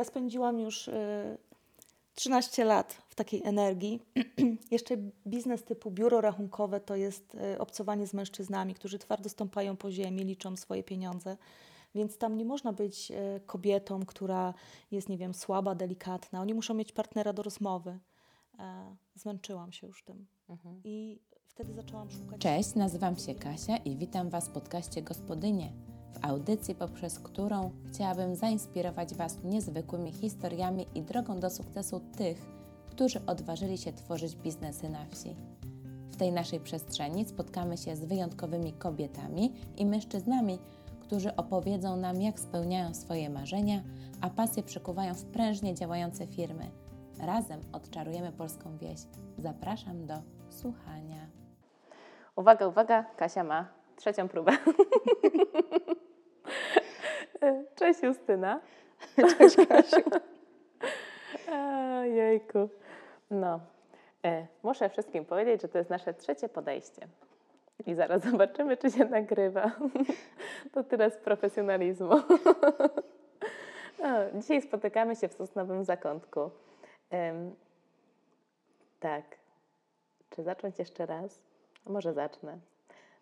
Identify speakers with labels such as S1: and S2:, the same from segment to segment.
S1: ja spędziłam już y, 13 lat w takiej energii. Jeszcze biznes typu biuro rachunkowe to jest y, obcowanie z mężczyznami, którzy twardo stąpają po ziemi, liczą swoje pieniądze. Więc tam nie można być y, kobietą, która jest, nie wiem, słaba, delikatna. Oni muszą mieć partnera do rozmowy. E, zmęczyłam się już tym. I wtedy zaczęłam szukać.
S2: Cześć, nazywam się Kasia i witam Was w podcaście Gospodynie, w audycji, poprzez którą chciałabym zainspirować Was niezwykłymi historiami i drogą do sukcesu tych, którzy odważyli się tworzyć biznesy na wsi. W tej naszej przestrzeni spotkamy się z wyjątkowymi kobietami i mężczyznami, którzy opowiedzą nam, jak spełniają swoje marzenia, a pasje przekuwają w prężnie działające firmy. Razem odczarujemy polską wieś. Zapraszam do słuchania. Uwaga, uwaga, Kasia ma trzecią próbę. Cześć Justyna.
S1: Cześć, Kasiu.
S2: Jejku. No, e, muszę wszystkim powiedzieć, że to jest nasze trzecie podejście. I zaraz zobaczymy, czy się nagrywa. To tyle z profesjonalizmu. Dzisiaj spotykamy się w Sosnowym Zakątku. Tak. Czy zacząć jeszcze raz? A Może zacznę.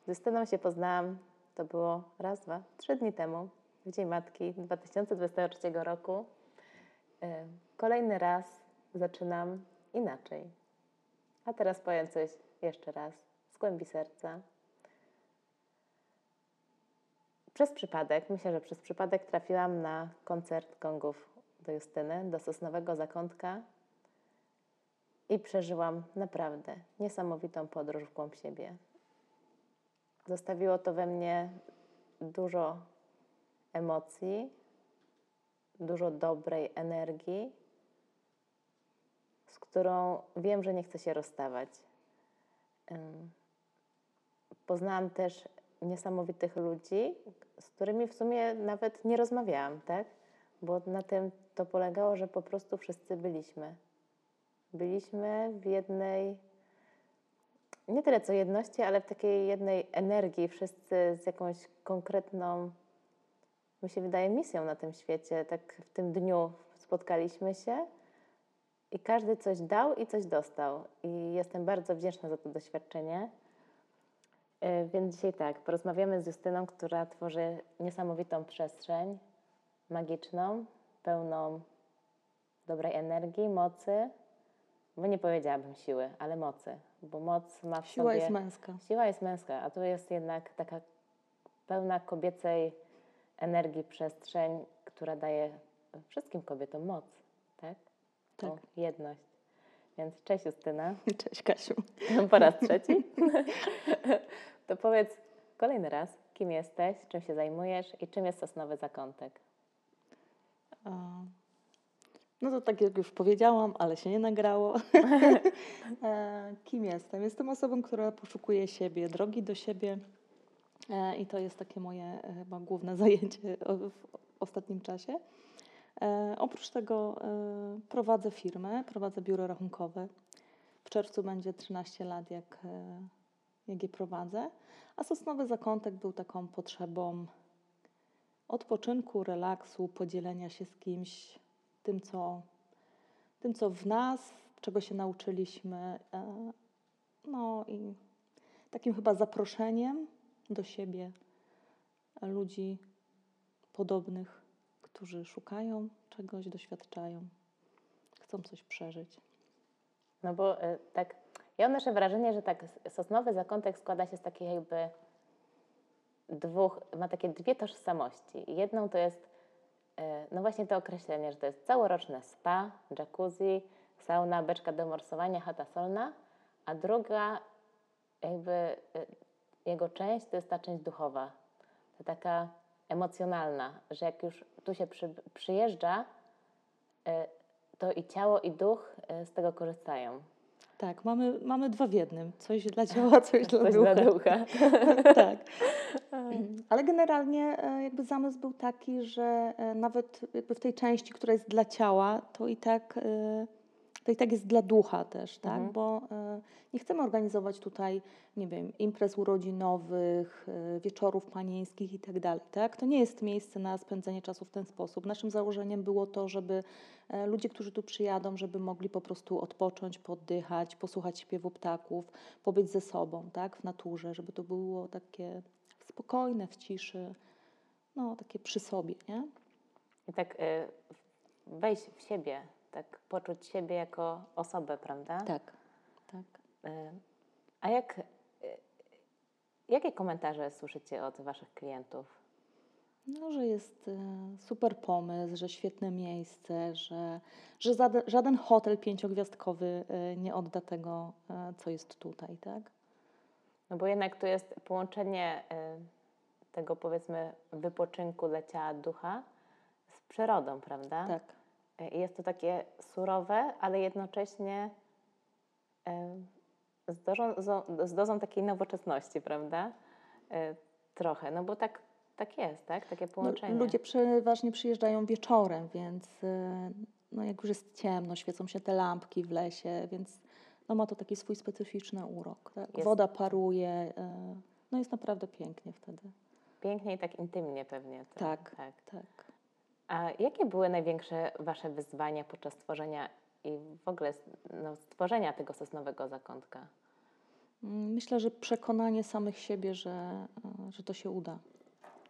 S2: Z Justyną się poznałam, to było raz, dwa, trzy dni temu, w Dzień Matki 2023 roku. E, Kolejny raz zaczynam inaczej. A teraz powiem coś jeszcze raz z głębi serca. Przez przypadek, myślę, że przez przypadek trafiłam na koncert gongów do Justyny, do Sosnowego Zakątka i przeżyłam naprawdę niesamowitą podróż w głąb siebie. Zostawiło to we mnie dużo emocji, dużo dobrej energii, z którą wiem, że nie chcę się rozstawać. Poznałam też niesamowitych ludzi, z którymi w sumie nawet nie rozmawiałam, tak? Bo na tym to polegało, że po prostu wszyscy byliśmy. Byliśmy w jednej, nie tyle co jedności, ale w takiej jednej energii, wszyscy z jakąś konkretną, mi się wydaje, misją na tym świecie. Tak w tym dniu spotkaliśmy się i każdy coś dał i coś dostał. I jestem bardzo wdzięczna za to doświadczenie. E, Więc dzisiaj tak, porozmawiamy z Justyną, która tworzy niesamowitą przestrzeń magiczną, pełną dobrej energii, mocy, bo nie powiedziałabym siły, ale mocy, bo moc ma w
S1: Siła
S2: sobie...
S1: jest męska.
S2: Siła jest męska, a tu jest jednak taka pełna kobiecej energii przestrzeń, która daje wszystkim kobietom moc, tak?
S1: Tak.
S2: jedność. Więc cześć Justyna.
S1: Cześć, Kasiu.
S2: Po raz trzeci. to powiedz kolejny raz, kim jesteś, czym się zajmujesz i czym jest Sosnowy Zakątek.
S1: No to tak jak już powiedziałam, ale się nie nagrało. E, Kim jestem? Jestem osobą, która poszukuje siebie, drogi do siebie i to jest takie moje e, chyba główne zajęcie w ostatnim czasie. E, Oprócz tego e, prowadzę firmę, prowadzę biuro rachunkowe. W czerwcu będzie 13 lat, jak, e, jak je prowadzę. A Sosnowy Zakątek był taką potrzebą odpoczynku, relaksu, podzielenia się z kimś tym, co, tym, co w nas, czego się nauczyliśmy. e, No i takim chyba zaproszeniem do siebie ludzi podobnych, którzy szukają czegoś, doświadczają, chcą coś przeżyć.
S2: No bo y, tak, ja odnoszę wrażenie, że tak Sosnowy Zakątek składa się z takich jakby dwóch, ma takie dwie tożsamości. Jedną to jest y, no właśnie to określenie, że to jest całoroczne spa, jacuzzi, sauna, beczka do morsowania, chata solna, a druga jakby y, jego część to jest ta część duchowa, to taka emocjonalna, że jak już tu się przy, przyjeżdża, y, to i ciało, i duch y, z tego korzystają.
S1: Tak, mamy, mamy dwa w jednym. Coś dla ciała, coś dla
S2: Coś
S1: ducha.
S2: dla ducha.
S1: tak. Ale generalnie e, jakby zamysł był taki, że e, nawet jakby w tej części, która jest dla ciała, to i tak e, to i tak jest dla ducha też, tak?
S2: Mhm.
S1: Bo e, nie chcemy organizować tutaj, nie wiem, imprez urodzinowych, e, wieczorów panieńskich i tak dalej, tak? To nie jest miejsce na spędzenie czasu w ten sposób. Naszym założeniem było to, żeby e, ludzie, którzy tu przyjadą, żeby mogli po prostu odpocząć, poddychać, posłuchać śpiewu ptaków, pobyć ze sobą, tak? W naturze, żeby to było takie spokojne, w ciszy, no takie przy sobie, nie?
S2: I tak y, wejść w siebie, tak poczuć siebie jako osobę, prawda?
S1: Tak, tak.
S2: Y, a jak, y, jakie komentarze słyszycie od Waszych klientów?
S1: No, że jest e, super pomysł, że świetne miejsce, że, że żaden, hotel pięciogwiazdkowy nie odda tego, co jest tutaj, tak?
S2: No bo jednak to jest połączenie y, tego powiedzmy wypoczynku dla ciała ducha z przyrodą, prawda?
S1: Tak,
S2: Y, jest to takie surowe, ale jednocześnie y, z, dozą, z dozą takiej nowoczesności, prawda? Y, trochę, no bo tak, tak jest, tak? Takie
S1: no,
S2: połączenie.
S1: ludzie przeważnie przyjeżdżają wieczorem, więc e, no, jak już jest ciemno, świecą się te lampki w lesie, więc no, ma to taki swój specyficzny urok. Tak? Woda paruje, e, no jest naprawdę pięknie wtedy.
S2: Pięknie i tak intymnie pewnie. To,
S1: Tak.
S2: tak.
S1: Tak.
S2: A jakie były największe Wasze wyzwania podczas tworzenia i w ogóle no, stworzenia tego sosnowego zakątka?
S1: Mm, Myślę, że przekonanie samych siebie, że, e, że to się uda.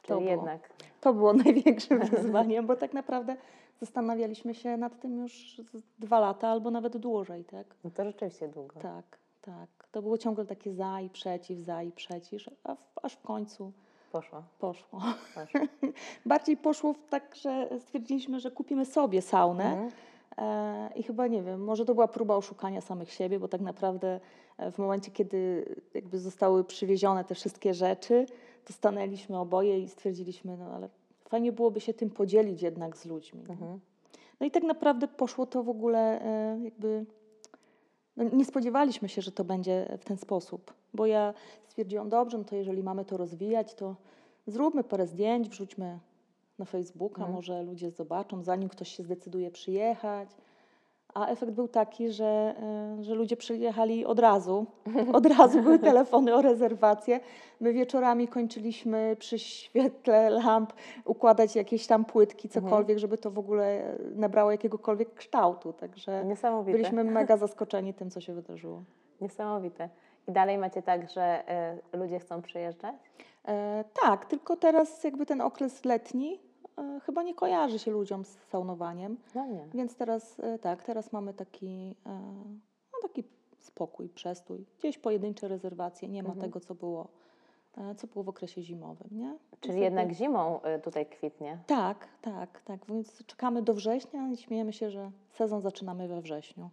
S2: Czyli
S1: było.
S2: jednak
S1: To było największym wyzwaniem, bo tak naprawdę zastanawialiśmy się nad tym już dwa lata albo nawet dłużej, tak?
S2: no to rzeczywiście długo.
S1: Tak, tak. To było ciągle takie za i przeciw, za i przeciw, a w, aż w końcu
S2: Poszło.
S1: poszło.
S2: poszło.
S1: Bardziej poszło w tak, że stwierdziliśmy, że kupimy sobie saunę
S2: Mhm.
S1: e, i chyba, nie wiem, może to była próba oszukania samych siebie, bo tak naprawdę e, w momencie, kiedy jakby zostały przywiezione te wszystkie rzeczy, to stanęliśmy oboje i stwierdziliśmy, no ale fajnie byłoby się tym podzielić jednak z ludźmi.
S2: Mhm.
S1: No i tak naprawdę poszło to w ogóle e, jakby. No nie spodziewaliśmy się, że to będzie w ten sposób, bo ja stwierdziłam, dobrze, no to jeżeli mamy to rozwijać, to zróbmy parę zdjęć, wrzućmy na Facebooka,
S2: Mhm.
S1: może ludzie zobaczą, zanim ktoś się zdecyduje przyjechać. A efekt był taki, że, e, że ludzie przyjechali od razu. Od razu były telefony o rezerwację. My wieczorami kończyliśmy przy świetle lamp układać jakieś tam płytki,
S2: Mhm.
S1: cokolwiek, żeby to w ogóle nabrało jakiegokolwiek kształtu. Także
S2: Niesamowite.
S1: byliśmy mega zaskoczeni tym, co się wydarzyło.
S2: Niesamowite. I dalej macie tak, że y, ludzie chcą przyjeżdżać?
S1: E, tak, tylko teraz jakby ten okres letni chyba nie kojarzy się ludziom z saunowaniem.
S2: No nie.
S1: Więc teraz e, tak, teraz mamy taki, e, no taki spokój, przestój. Gdzieś pojedyncze rezerwacje, nie ma
S2: Mhm.
S1: tego, co było, e, co było w okresie zimowym, nie?
S2: Czyli
S1: Więc
S2: jednak
S1: jakby-
S2: zimą tutaj kwitnie.
S1: Tak, tak, tak. Więc czekamy do września i śmiejemy się, że sezon zaczynamy we wrześniu.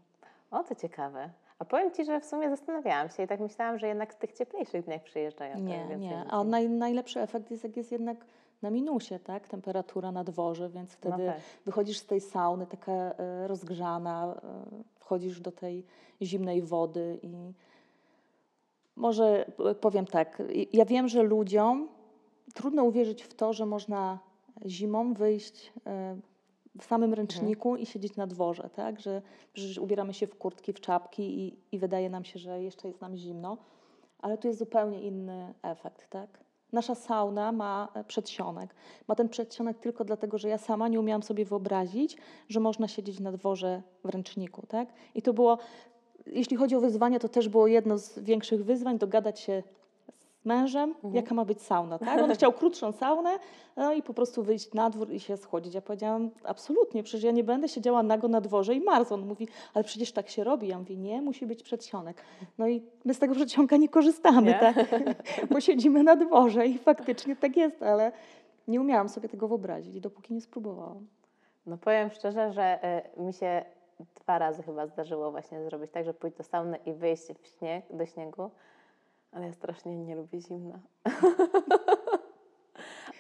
S2: O, to ciekawe. A powiem Ci, że w sumie zastanawiałam się i tak myślałam, że jednak w tych cieplejszych dniach przyjeżdżają.
S1: Nie, nie. A naj, najlepszy efekt jest, jak jest jednak na minusie, tak? Temperatura na dworze, więc
S2: No
S1: wtedy
S2: tak.
S1: wychodzisz z tej sauny taka e, rozgrzana, e, wchodzisz do tej zimnej wody i może powiem tak, ja wiem, że ludziom trudno uwierzyć w to, że można zimą wyjść e, w samym ręczniku i siedzieć na dworze, tak? Że przecież ubieramy się w kurtki, w czapki i, i wydaje nam się, że jeszcze jest nam zimno, ale tu jest zupełnie inny efekt, tak? Nasza sauna ma e, przedsionek. Ma ten przedsionek tylko dlatego, że ja sama nie umiałam sobie wyobrazić, że można siedzieć na dworze w ręczniku, tak? I to było, jeśli chodzi o wyzwania, to też było jedno z większych wyzwań, dogadać się mężem,
S2: Mhm.
S1: jaka ma być sauna, tak? On chciał krótszą saunę, no i po prostu wyjść na dwór i się schodzić. Ja powiedziałam, absolutnie, przecież ja nie będę siedziała nago na dworze i marz. On mówi, ale przecież tak się robi. Ja mówię, nie, musi być przedsionek. No i my z tego przedsionka nie korzystamy,
S2: Nie?
S1: tak? Bo siedzimy na dworze i faktycznie tak jest, ale nie umiałam sobie tego wyobrazić, dopóki nie spróbowałam.
S2: No powiem szczerze, że y, mi się dwa razy chyba zdarzyło właśnie zrobić tak, że pójść do sauny i wyjść w śnieg, do śniegu, ale ja strasznie nie lubię zimna.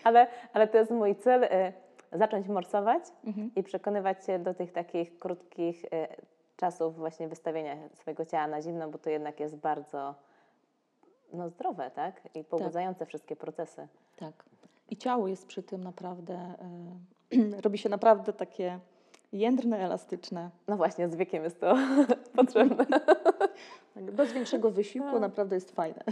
S2: ale, ale to jest mój cel, y, zacząć morsować
S1: Mhm.
S2: i przekonywać się do tych takich krótkich y, czasów właśnie wystawienia swojego ciała na zimno, bo to jednak jest bardzo no, zdrowe, tak? I pobudzające wszystkie procesy.
S1: Tak. I ciało jest przy tym naprawdę, e, robi się naprawdę takie Jędrne, elastyczne.
S2: No właśnie, z wiekiem jest to potrzebne.
S1: Tak, Bez większego wysiłku
S2: No.
S1: naprawdę jest fajne.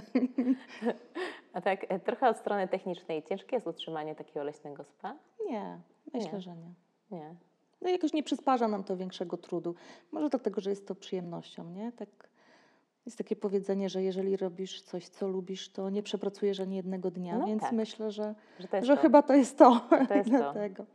S2: A tak e, trochę od strony technicznej. Ciężkie jest utrzymanie takiego leśnego spa?
S1: Nie, myślę,
S2: Nie.
S1: że nie.
S2: Nie.
S1: No jakoś nie przysparza nam to większego trudu. Może dlatego, że jest to przyjemnością, nie? Tak jest takie powiedzenie, że jeżeli robisz coś, co lubisz, to nie przepracujesz ani jednego dnia,
S2: No
S1: więc
S2: tak.
S1: myślę, że,
S2: Że to
S1: że
S2: to.
S1: chyba to jest to.
S2: to jest to.
S1: Dlatego.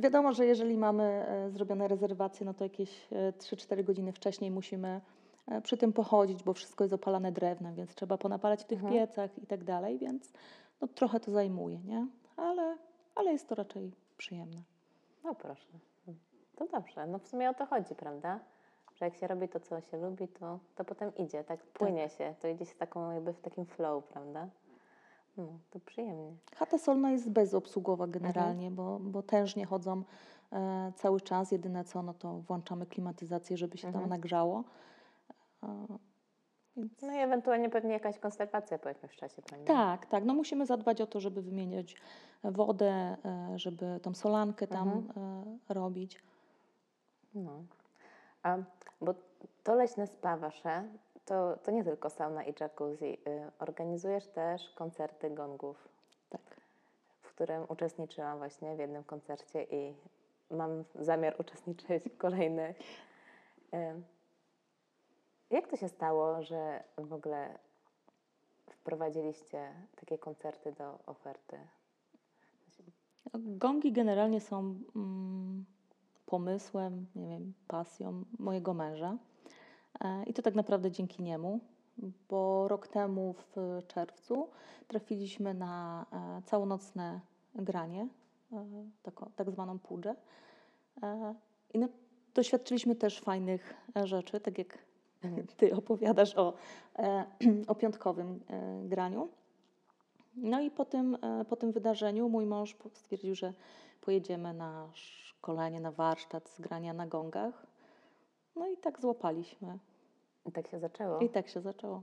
S1: Wiadomo, że jeżeli mamy e, zrobione rezerwacje, no to jakieś e, 3-4 godziny wcześniej musimy e, przy tym pochodzić, bo wszystko jest opalane drewnem, więc trzeba ponapalać w tych
S2: Mhm.
S1: piecach i tak dalej, więc no, trochę to zajmuje, nie? Ale, ale jest to raczej przyjemne.
S2: No proszę. To dobrze. No w sumie o to chodzi, prawda? Że jak się robi to, co się lubi, to, to potem idzie, tak płynie się. To idzie się taką jakby w takim flow, prawda? No, to przyjemnie.
S1: Chata solna jest bezobsługowa generalnie, bo, bo tężnie chodzą e, cały czas. Jedyne co, no to włączamy klimatyzację, żeby się
S2: Mhm.
S1: tam nagrzało. E, więc...
S2: No i ewentualnie pewnie jakaś konserwacja po jakimś czasie, prawda?
S1: Tak, tak. No musimy zadbać o to, żeby wymieniać wodę, e, żeby tą solankę tam
S2: Mhm.
S1: e, robić.
S2: No. A, bo to leśne spa wasze, to, to nie tylko sauna i jacuzzi. Y, organizujesz też koncerty gongów,
S1: Tak.
S2: w którym uczestniczyłam właśnie w jednym koncercie i mam zamiar uczestniczyć w kolejnych. Y, Jak to się stało, że w ogóle wprowadziliście takie koncerty do oferty?
S1: Gongi generalnie są mm, pomysłem, nie wiem, pasją mojego męża. E, I to tak naprawdę dzięki niemu, bo rok temu w czerwcu trafiliśmy na e, całonocne granie, e, tak zwaną pudżę. I no, doświadczyliśmy też fajnych rzeczy, tak jak ty opowiadasz o, o piątkowym graniu. No i po tym, po tym wydarzeniu mój mąż stwierdził, że pojedziemy na szkolenie, na warsztat z grania na gongach. No i tak złapaliśmy.
S2: I tak się zaczęło.
S1: I tak się zaczęło.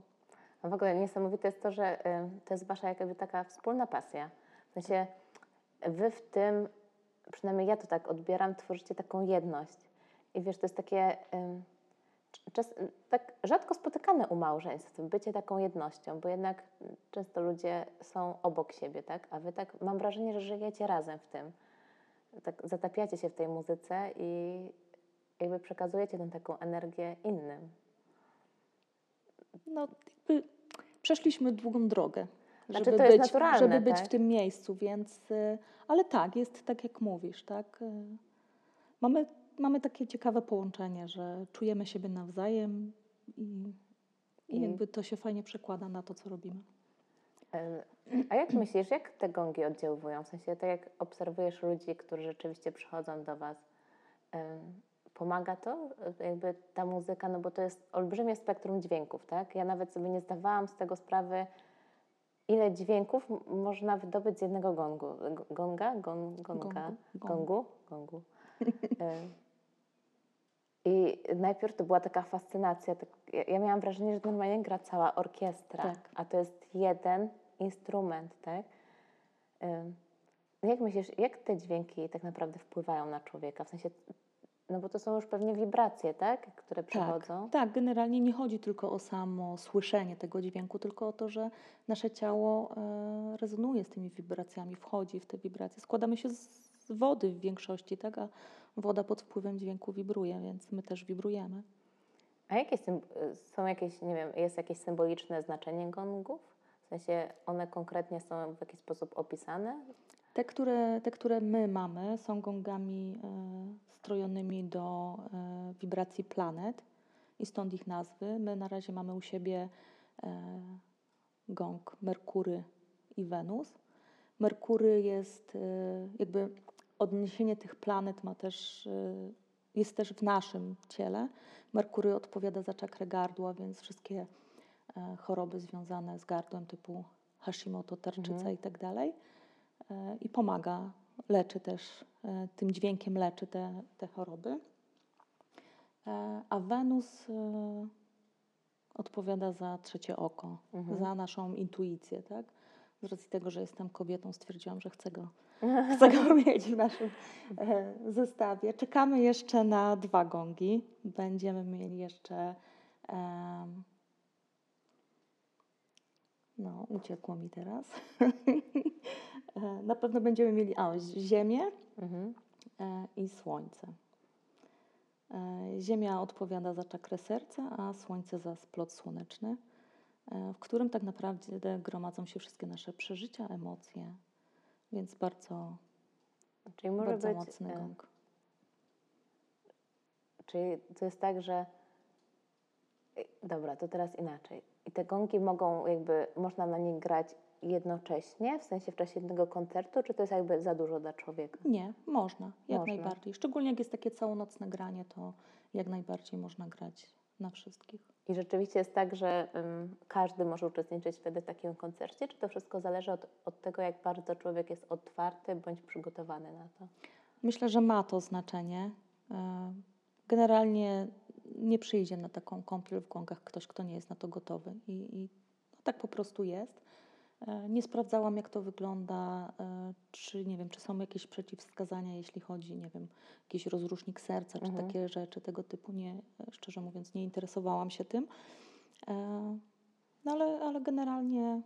S2: A w ogóle niesamowite jest to, że y, to jest wasza jakby taka wspólna pasja. W sensie wy w tym, przynajmniej ja to tak odbieram, tworzycie taką jedność. I wiesz, to jest takie ym, czas, tak rzadko spotykane u małżeństw, bycie taką jednością, bo jednak często ludzie są obok siebie, tak? A wy tak, mam wrażenie, że żyjecie razem w tym. Tak zatapiacie się w tej muzyce i jakby przekazujecie tę taką energię innym.
S1: No, jakby przeszliśmy długą drogę,
S2: Znaczy,
S1: żeby, być, żeby być
S2: tak?
S1: w tym miejscu, więc. y, Ale tak, jest tak jak mówisz, tak. y, Mamy, mamy takie ciekawe połączenie, że czujemy siebie nawzajem i, i
S2: I-
S1: jakby to się fajnie przekłada na to, co robimy.
S2: E, A jak myślisz, jak te gongi oddziałują? W sensie, tak jak obserwujesz ludzi, którzy rzeczywiście przychodzą do Was, pomaga to? E, Jakby ta muzyka, no bo to jest olbrzymie spektrum dźwięków, tak? Ja nawet sobie nie zdawałam z tego sprawy, ile dźwięków można wydobyć z jednego gongu. Gonga? Gon, gonga?
S1: Gongu.
S2: Gongu? E, I najpierw to była taka fascynacja. Tak, ja, miałam wrażenie, że normalnie gra cała orkiestra,
S1: Tak.
S2: a to jest jeden instrument, tak? Ym, Jak myślisz, jak te dźwięki tak naprawdę wpływają na człowieka? W sensie, no bo to są już pewnie wibracje, tak? Które przychodzą.
S1: Tak, tak, generalnie nie chodzi tylko o samo słyszenie tego dźwięku, tylko o to, że nasze ciało e, rezonuje z tymi wibracjami, wchodzi w te wibracje. Składamy się z wody w większości, tak? A woda pod wpływem dźwięku wibruje, więc my też wibrujemy.
S2: A jakie są jakieś, nie wiem, jest jakieś symboliczne znaczenie gongów? W sensie one konkretnie są w jakiś sposób opisane?
S1: Te, które, te, które my mamy, są gongami e, strojonymi do e, wibracji planet i stąd ich nazwy. My na razie mamy u siebie e, gong Merkury i Wenus. Merkury jest jakby odniesienie tych planet ma też, jest też w naszym ciele. Merkury odpowiada za czakrę gardła, więc wszystkie choroby związane z gardłem typu Hashimoto, tarczyca
S2: Mhm.
S1: i tak dalej. E, I pomaga, leczy też, e, tym dźwiękiem leczy te, te choroby. E, A Wenus odpowiada za trzecie oko,
S2: Mhm.
S1: za naszą intuicję, tak? z racji tego, że jestem kobietą, stwierdziłam, że chcę go, chcę go mieć w naszym zestawie. Czekamy jeszcze na dwa gongi. Będziemy mieli jeszcze. No, uciekło mi teraz. E, na pewno będziemy mieli a, ziemię
S2: Mhm.
S1: e, i słońce. E, Ziemia odpowiada za czakrę serca, a słońce za splot słoneczny, w którym tak naprawdę gromadzą się wszystkie nasze przeżycia, emocje. Więc bardzo,
S2: Czyli może
S1: bardzo
S2: być.
S1: mocny gong.
S2: Czyli to jest tak, że. Dobra, to teraz inaczej. I te gongi mogą jakby, można na nich grać jednocześnie, w sensie w czasie jednego koncertu, czy to jest jakby za dużo dla człowieka?
S1: Nie, można, jak
S2: Można.
S1: najbardziej. Szczególnie jak jest takie całonocne granie, to jak najbardziej można grać na wszystkich.
S2: I rzeczywiście jest tak, że ym, każdy może uczestniczyć wtedy w takim koncercie, czy to wszystko zależy od, od tego, jak bardzo człowiek jest otwarty bądź przygotowany na to?
S1: Myślę, że ma to znaczenie. Generalnie nie przyjdzie na taką kąpiel w gongach ktoś, kto nie jest na to gotowy. I, i no, tak po prostu jest. E, Nie sprawdzałam, jak to wygląda, e, czy nie wiem, czy są jakieś przeciwwskazania, jeśli chodzi, nie wiem, jakiś rozrusznik serca, czy
S2: Mhm.
S1: takie rzeczy tego typu. Nie, szczerze mówiąc, nie interesowałam się tym. E, No ale, ale generalnie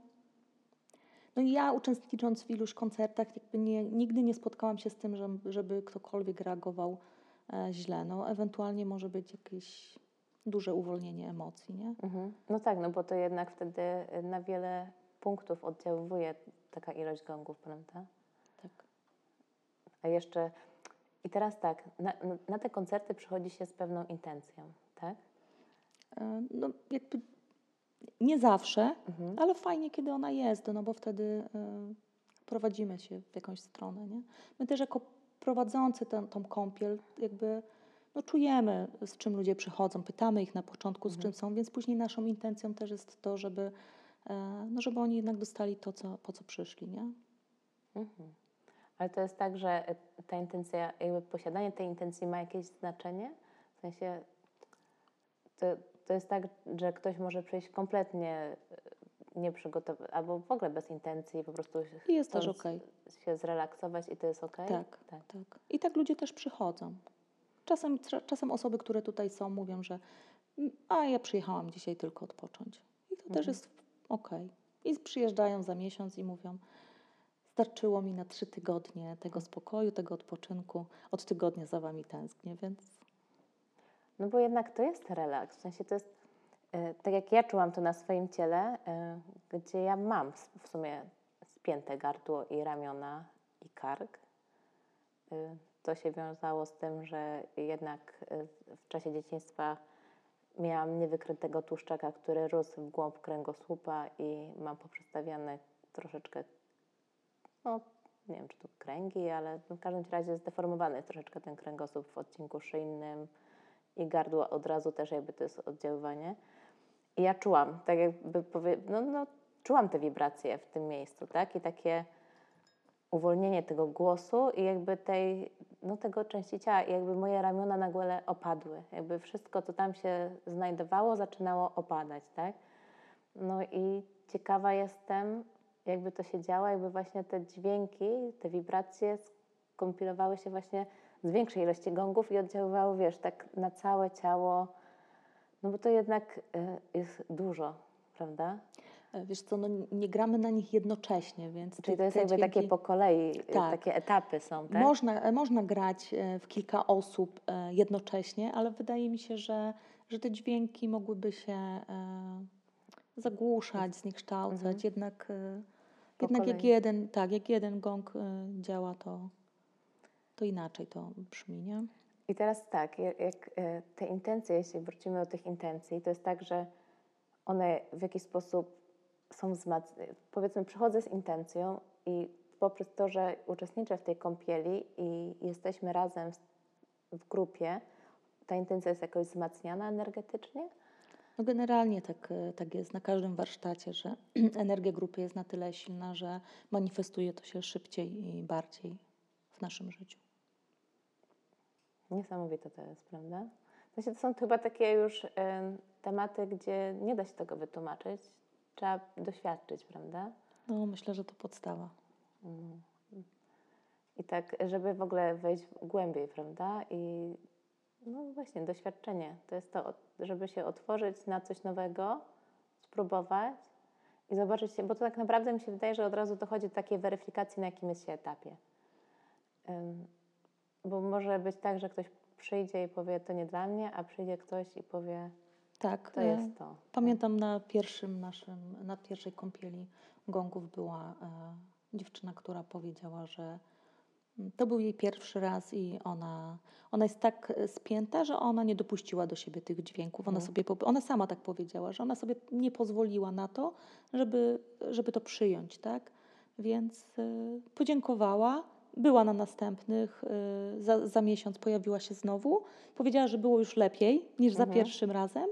S1: no i ja uczestnicząc w iluś koncertach, jakby nie, nigdy nie spotkałam się z tym, że, żeby ktokolwiek reagował źle. No, ewentualnie może być jakieś duże uwolnienie emocji, nie?
S2: Mhm. No tak, no bo to jednak wtedy y, na wiele punktów oddziałuje taka ilość gongów, prawda?
S1: Tak.
S2: A jeszcze, i teraz tak, na, na te koncerty przychodzi się z pewną intencją, tak?
S1: E, No, jakby nie zawsze,
S2: Mhm.
S1: ale fajnie, kiedy ona jest, no bo wtedy e, prowadzimy się w jakąś stronę, nie? My też jako prowadzący tę, tą kąpiel jakby no, czujemy, z czym ludzie przychodzą, pytamy ich na początku, z czym są, więc później naszą intencją też jest to, żeby, e, no, żeby oni jednak dostali to, co, po co przyszli, nie?
S2: Mhm. Ale to jest tak, że y, ta intencja, jakby posiadanie tej intencji ma jakieś znaczenie? W sensie, to, to jest tak, że ktoś może przyjść kompletnie y, nieprzygotowany, albo w ogóle bez intencji, po prostu
S1: I jest też okej.
S2: się zrelaksować i to jest okej?
S1: Tak,
S2: tak.
S1: tak. I tak ludzie też przychodzą. Czasem, czasem osoby, które tutaj są, mówią, że "Mm, a ja przyjechałam dzisiaj tylko odpocząć. I to też
S2: Mhm.
S1: jest okej. I przyjeżdżają za miesiąc i mówią, starczyło mi na trzy tygodnie tego spokoju, tego odpoczynku. Od tygodnia za wami tęsknię, więc
S2: No bo jednak to jest relaks, w sensie to jest, tak jak ja czułam to na swoim ciele, e, gdzie ja mam w sumie spięte gardło i ramiona i kark. E, To się wiązało z tym, że jednak e, w czasie dzieciństwa miałam niewykrytego tłuszczaka, który rósł w głąb kręgosłupa i mam poprzestawiane troszeczkę, no nie wiem czy to kręgi, ale w każdym razie zdeformowany jest troszeczkę ten kręgosłup w odcinku szyjnym i gardło od razu też jakby to jest oddziaływanie. I ja czułam, tak jakby powie, no, no, czułam te wibracje w tym miejscu, tak? I takie uwolnienie tego głosu i jakby tej, no tego części ciała i jakby moje ramiona nagle opadły. Jakby wszystko, co tam się znajdowało, zaczynało opadać, tak? No i ciekawa jestem, jakby to się działo, jakby właśnie te dźwięki, te wibracje skompilowały się właśnie z większej ilości gongów i oddziaływały, wiesz, tak na całe ciało, no bo to jednak y, jest dużo, prawda?
S1: e, wiesz co, no nie gramy na nich jednocześnie, więc
S2: Czyli
S1: te-
S2: to jest jakby takie
S1: dźwięki-
S2: po kolei, y,
S1: Tak.
S2: takie etapy są, tak?
S1: Można, e, można grać e, w kilka osób e, jednocześnie, ale wydaje mi się, że, że te dźwięki mogłyby się e, zagłuszać, zniekształcać.
S2: Mhm.
S1: Jednak, e,
S2: Po
S1: jednak jak jeden, tak, jak jeden gong e, działa, to, to inaczej to brzmi, nie?
S2: I teraz tak, jak, e, te intencje, jeśli wrócimy do tych intencji, to jest tak, że one w jakiś sposób są wzmacniane. Powiedzmy, przychodzę z intencją i poprzez to, że uczestniczę w tej kąpieli i jesteśmy razem w, w grupie, ta intencja jest jakoś wzmacniana energetycznie?
S1: No generalnie tak, e, tak jest na każdym warsztacie, że energia grupy jest na tyle silna, że manifestuje to się szybciej i bardziej w naszym życiu.
S2: Niesamowite to jest, prawda? W sensie to są chyba takie już em, tematy, gdzie nie da się tego wytłumaczyć. Trzeba doświadczyć, prawda?
S1: No, myślę, że to podstawa.
S2: Mm. I tak, żeby w ogóle wejść głębiej, prawda? I no właśnie, doświadczenie. To jest to, żeby się otworzyć na coś nowego, spróbować i zobaczyć się, bo to tak naprawdę mi się wydaje, że od razu dochodzi do takiej weryfikacji, na jakim jest się etapie. Ym, bo może być tak, że ktoś przyjdzie i powie, to nie dla mnie, a przyjdzie ktoś i powie,
S1: Tak,
S2: to
S1: e,
S2: jest to.
S1: Pamiętam na pierwszym naszym, na pierwszej kąpieli gongów była e, dziewczyna, która powiedziała, że to był jej pierwszy raz i ona, ona jest tak e, spięta, że ona nie dopuściła do siebie tych dźwięków. Ona,
S2: Mhm.
S1: sobie, ona sama tak powiedziała, że ona sobie nie pozwoliła na to, żeby, żeby to przyjąć, tak? Więc e, podziękowała, była na następnych, e, za, za miesiąc pojawiła się znowu. Powiedziała, że było już lepiej niż za
S2: Mhm.
S1: pierwszym razem.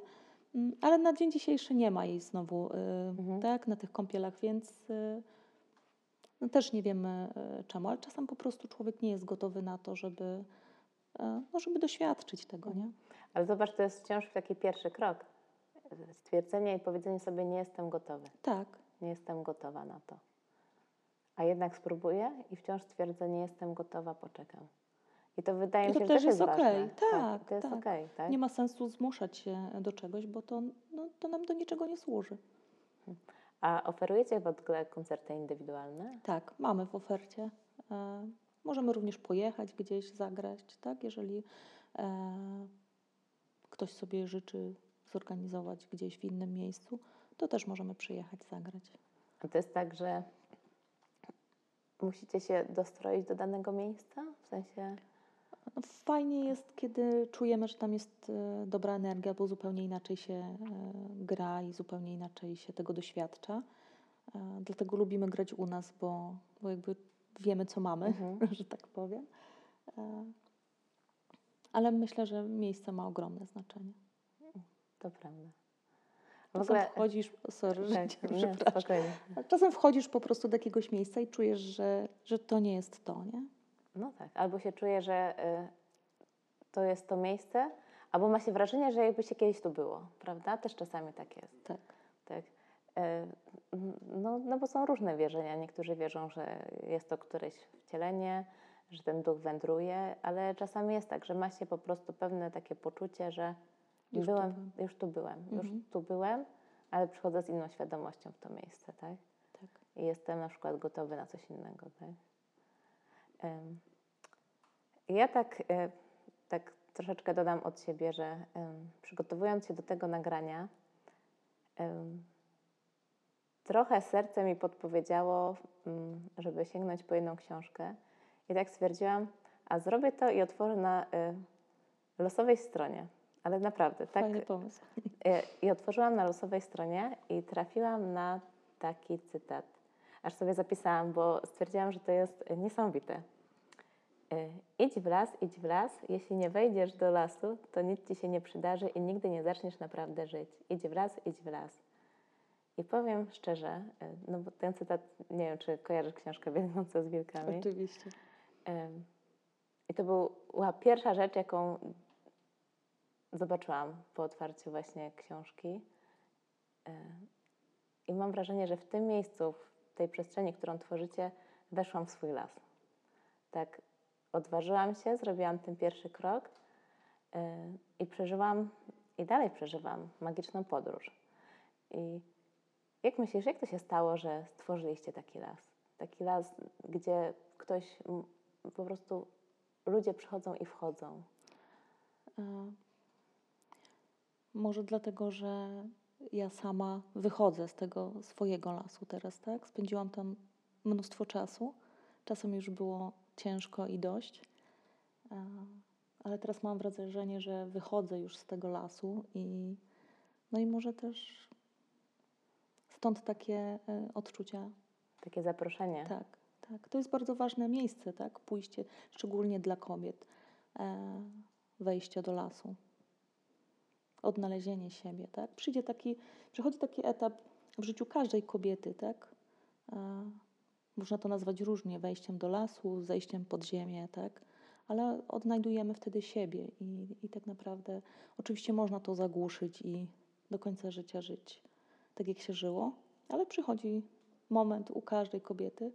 S1: Mm, Ale na dzień dzisiejszy nie ma jej znowu y,
S2: Mhm.
S1: tak, na tych kąpielach, więc y, no też nie wiemy y, czemu, ale czasem po prostu człowiek nie jest gotowy na to, żeby, y, no, żeby doświadczyć tego, nie?
S2: Ale zobacz, to jest wciąż taki pierwszy krok. Stwierdzenie i powiedzenie sobie, nie jestem gotowy.
S1: Tak,
S2: nie jestem gotowa na to. A jednak spróbuję i wciąż twierdzę, nie jestem gotowa, poczekam. I to wydaje mi
S1: to
S2: się, że
S1: też
S2: też jest
S1: jest
S2: ważne.
S1: okej. Tak,
S2: to jest
S1: tak.
S2: okej, tak?
S1: nie ma sensu zmuszać się do czegoś, bo to, no, to nam do niczego nie służy.
S2: A oferujecie w ogóle koncerty indywidualne?
S1: Tak, mamy w ofercie. E, możemy również pojechać gdzieś, zagrać, tak? Jeżeli e, ktoś sobie życzy zorganizować gdzieś w innym miejscu, to też możemy przyjechać, zagrać.
S2: A to jest tak, że musicie się dostroić do danego miejsca? W sensie,
S1: No, fajnie jest, kiedy czujemy, że tam jest e, dobra energia, bo zupełnie inaczej się e, gra i zupełnie inaczej się tego doświadcza. E, dlatego lubimy grać u nas, bo, bo jakby wiemy, co mamy,
S2: Mhm.
S1: że tak powiem. Ale myślę, że miejsce ma ogromne znaczenie.
S2: to prawda.
S1: Czasem
S2: ogóle,
S1: wchodzisz, sorry,
S2: tak,
S1: cię
S2: nie.
S1: Czasem wchodzisz po prostu do jakiegoś miejsca i czujesz, że, że to nie jest to, nie?
S2: No tak, albo się czuje, że y, to jest to miejsce, albo ma się wrażenie, że jakby się kiedyś tu było, prawda? Też czasami tak jest.
S1: Tak.
S2: Tak. E, No, no bo są różne wierzenia. Niektórzy wierzą, że jest to któreś wcielenie, że ten duch wędruje, ale czasami jest tak, że ma się po prostu pewne takie poczucie, że
S1: Już tu
S2: byłem,
S1: byłem.
S2: już tu byłem, już
S1: Mhm.
S2: tu byłem, ale przychodzę z inną świadomością w to miejsce, tak?
S1: Tak.
S2: I jestem na przykład gotowy na coś innego, tak? Em, Ja tak, e, tak troszeczkę dodam od siebie, że em, przygotowując się do tego nagrania, em, trochę serce mi podpowiedziało, mm, żeby sięgnąć po jedną książkę. I tak stwierdziłam, a zrobię to i otworzę na y, losowej stronie. Ale naprawdę, tak.
S1: Fajny pomysł.
S2: Y, I otworzyłam na losowej stronie i trafiłam na taki cytat. Aż sobie zapisałam, bo stwierdziłam, że to jest niesamowite. Y, Idź w las, idź w las. Jeśli nie wejdziesz do lasu, to nic ci się nie przydarzy i nigdy nie zaczniesz naprawdę żyć. Idź w las, idź w las. I powiem szczerze, y, no bo ten cytat, nie wiem, czy kojarzysz książkę Biegnąca z wilkami.
S1: Oczywiście.
S2: I to była pierwsza rzecz, jaką zobaczyłam po otwarciu właśnie książki. Ym, I mam wrażenie, że w tym miejscu, w tej przestrzeni, którą tworzycie, weszłam w swój las. Tak, odważyłam się, zrobiłam ten pierwszy krok yy, i przeżyłam, i dalej przeżywam magiczną podróż. I jak myślisz, jak to się stało, że stworzyliście taki las? Taki las, gdzie ktoś po prostu ludzie przychodzą i wchodzą.
S1: Może dlatego, że ja sama wychodzę z tego swojego lasu teraz, tak? Spędziłam tam mnóstwo czasu. Czasem już było ciężko i dość. E, Ale teraz mam wrażenie, że wychodzę już z tego lasu i no i może też stąd takie e, odczucia
S2: Takie zaproszenie.
S1: tak, tak. To jest bardzo ważne miejsce, tak? Pójście, szczególnie dla kobiet, e, wejście do lasu, odnalezienie siebie, tak? Przyjdzie taki, przychodzi taki etap w życiu każdej kobiety, tak? E, można to nazwać różnie, wejściem do lasu, zejściem pod ziemię, tak? Ale odnajdujemy wtedy siebie i, i tak naprawdę oczywiście można to zagłuszyć i do końca życia żyć tak, jak się żyło, ale przychodzi moment u każdej kobiety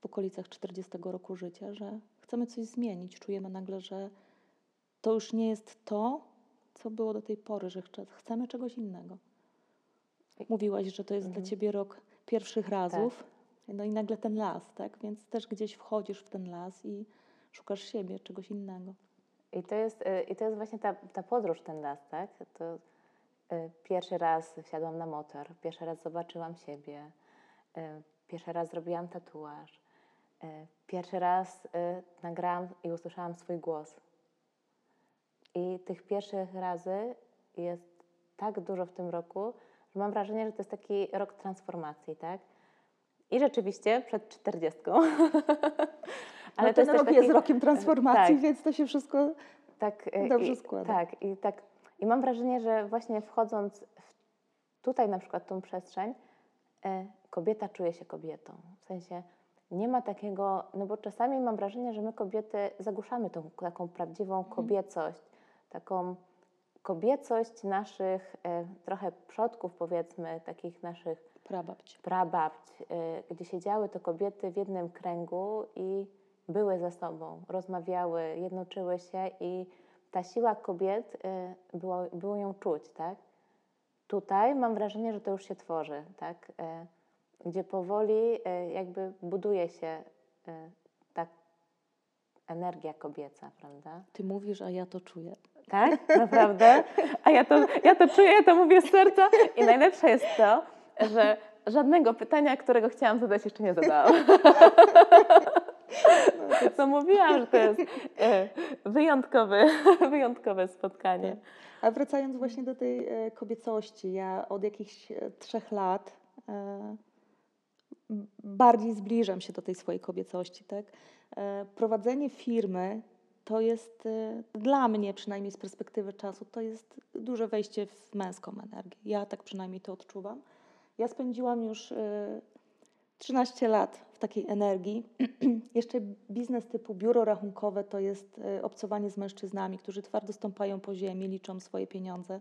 S1: w okolicach 40 roku życia, że chcemy coś zmienić. Czujemy nagle, że to już nie jest to, co było do tej pory, że chce- chcemy czegoś innego. Mówiłaś, że to jest
S2: Mhm.
S1: dla ciebie rok pierwszych razów, no i nagle ten las, tak? Więc też gdzieś wchodzisz w ten las i szukasz siebie, czegoś innego.
S2: I to jest, y, i to jest właśnie ta, ta podróż, ten las, tak? To y, pierwszy raz wsiadłam na motor, pierwszy raz zobaczyłam siebie, y, pierwszy raz zrobiłam tatuaż, pierwszy raz nagrałam i usłyszałam swój głos. I tych pierwszych razy jest tak dużo w tym roku, że mam wrażenie, że to jest taki rok transformacji, tak? I rzeczywiście przed czterdziestką.
S1: Ale
S2: to
S1: ten
S2: też
S1: rok
S2: taki-
S1: jest rokiem transformacji,
S2: tak.
S1: więc to się wszystko
S2: tak, e,
S1: Dobrze
S2: i,
S1: składa.
S2: Tak, i tak. I mam wrażenie, że właśnie wchodząc w, tutaj na przykład tą przestrzeń, e, kobieta czuje się kobietą. W sensie nie ma takiego, no bo czasami mam wrażenie, że my kobiety zagłuszamy tą taką prawdziwą
S1: Mhm.
S2: kobiecość, taką kobiecość naszych e, trochę przodków, powiedzmy, takich naszych
S1: prababć.
S2: prababć, y, gdzie siedziały to kobiety w jednym kręgu i były ze sobą, rozmawiały, jednoczyły się i ta siła kobiet y, było, było ją czuć, tak? Tutaj mam wrażenie, że to już się tworzy, tak? Gdzie powoli jakby buduje się ta energia kobieca, prawda?
S1: Ty mówisz, a ja to czuję.
S2: Tak? Naprawdę? A ja to, ja to czuję, ja to mówię z serca. I najlepsze jest to, że żadnego pytania, którego chciałam zadać, jeszcze nie zadałam. To mówiłam, że to jest e, wyjątkowe, wyjątkowe spotkanie.
S1: A wracając właśnie do tej e, kobiecości, ja od jakichś e, trzech lat bardziej zbliżam się do tej swojej kobiecości. Tak? Prowadzenie firmy to jest e, dla mnie, przynajmniej z perspektywy czasu, to jest duże wejście w męską energię. Ja tak przynajmniej to odczuwam. Ja spędziłam już e, 13 lat w takiej energii. Jeszcze biznes typu biuro rachunkowe to jest e, obcowanie z mężczyznami, którzy twardo stąpają po ziemi, liczą swoje pieniądze.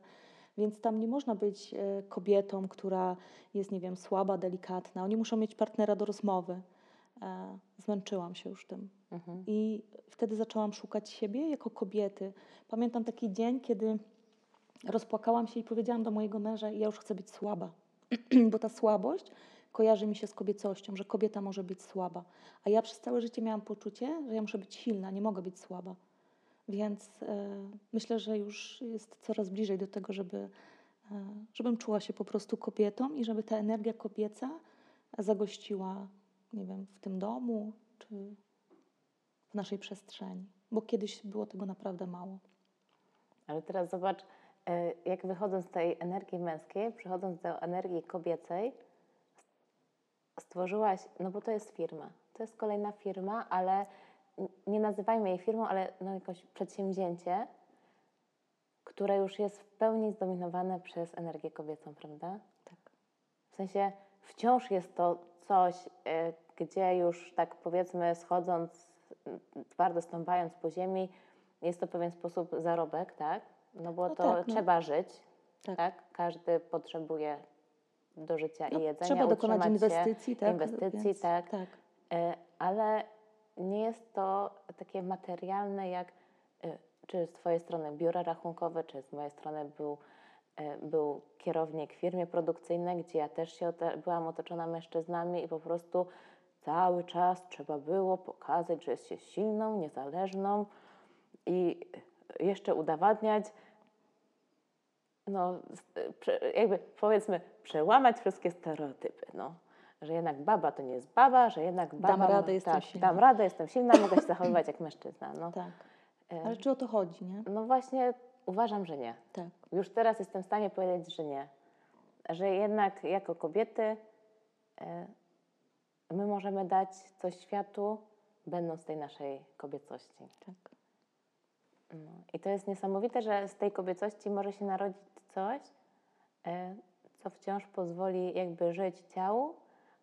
S1: Więc tam nie można być kobietą, która jest, nie wiem, słaba, delikatna. Oni muszą mieć partnera do rozmowy. E, Zmęczyłam się już tym.
S2: Mhm.
S1: I wtedy zaczęłam szukać siebie jako kobiety. Pamiętam taki dzień, kiedy rozpłakałam się i powiedziałam do mojego męża, ja już chcę być słaba, bo ta słabość kojarzy mi się z kobiecością, że kobieta może być słaba. A ja przez całe życie miałam poczucie, że ja muszę być silna, nie mogę być słaba. Więc e, myślę, że już jest coraz bliżej do tego, żeby, e, żebym czuła się po prostu kobietą i żeby ta energia kobieca zagościła, nie wiem, w tym domu czy w naszej przestrzeni, bo kiedyś było tego naprawdę mało.
S2: Ale teraz zobacz, e, jak wychodząc z tej energii męskiej, przechodząc do energii kobiecej, stworzyłaś, no bo to jest firma. To jest kolejna firma, ale nie nazywajmy jej firmą, ale no jakoś przedsięwzięcie, które już jest w pełni zdominowane przez energię kobiecą, prawda?
S1: Tak.
S2: W sensie wciąż jest to coś, e, gdzie już tak powiedzmy schodząc, twardo stąpając po ziemi, jest to pewien sposób zarobek, tak? No bo
S1: No
S2: to
S1: tak, no.
S2: trzeba żyć,
S1: Tak.
S2: tak. Każdy potrzebuje do życia
S1: No,
S2: i jedzenia,
S1: trzeba dokonać inwestycji, tak?
S2: inwestycji,
S1: Więc,
S2: tak.
S1: tak.
S2: E, ale nie jest to takie materialne jak e, czy z Twojej strony biura rachunkowe, czy z mojej strony był, był kierownik w firmie produkcyjnej, gdzie ja też się byłam otoczona mężczyznami i po prostu cały czas trzeba było pokazać, że jest się silną, niezależną i jeszcze udowadniać, no, jakby powiedzmy, przełamać wszystkie stereotypy, no. Że jednak baba to nie jest baba, że jednak baba...
S1: Dam radę, jestem
S2: tak,
S1: silna.
S2: Dam radę, jestem silna, mogę się zachowywać jak mężczyzna. No,
S1: tak.
S2: E,
S1: Ale czy o to chodzi, nie?
S2: no właśnie uważam, że nie.
S1: Tak.
S2: Już teraz jestem w stanie powiedzieć, że nie. Że jednak jako kobiety e, my możemy dać coś światu, będąc tej naszej kobiecości.
S1: tak.
S2: No. I to jest niesamowite, że z tej kobiecości może się narodzić coś, e, co wciąż pozwoli jakby żyć ciału,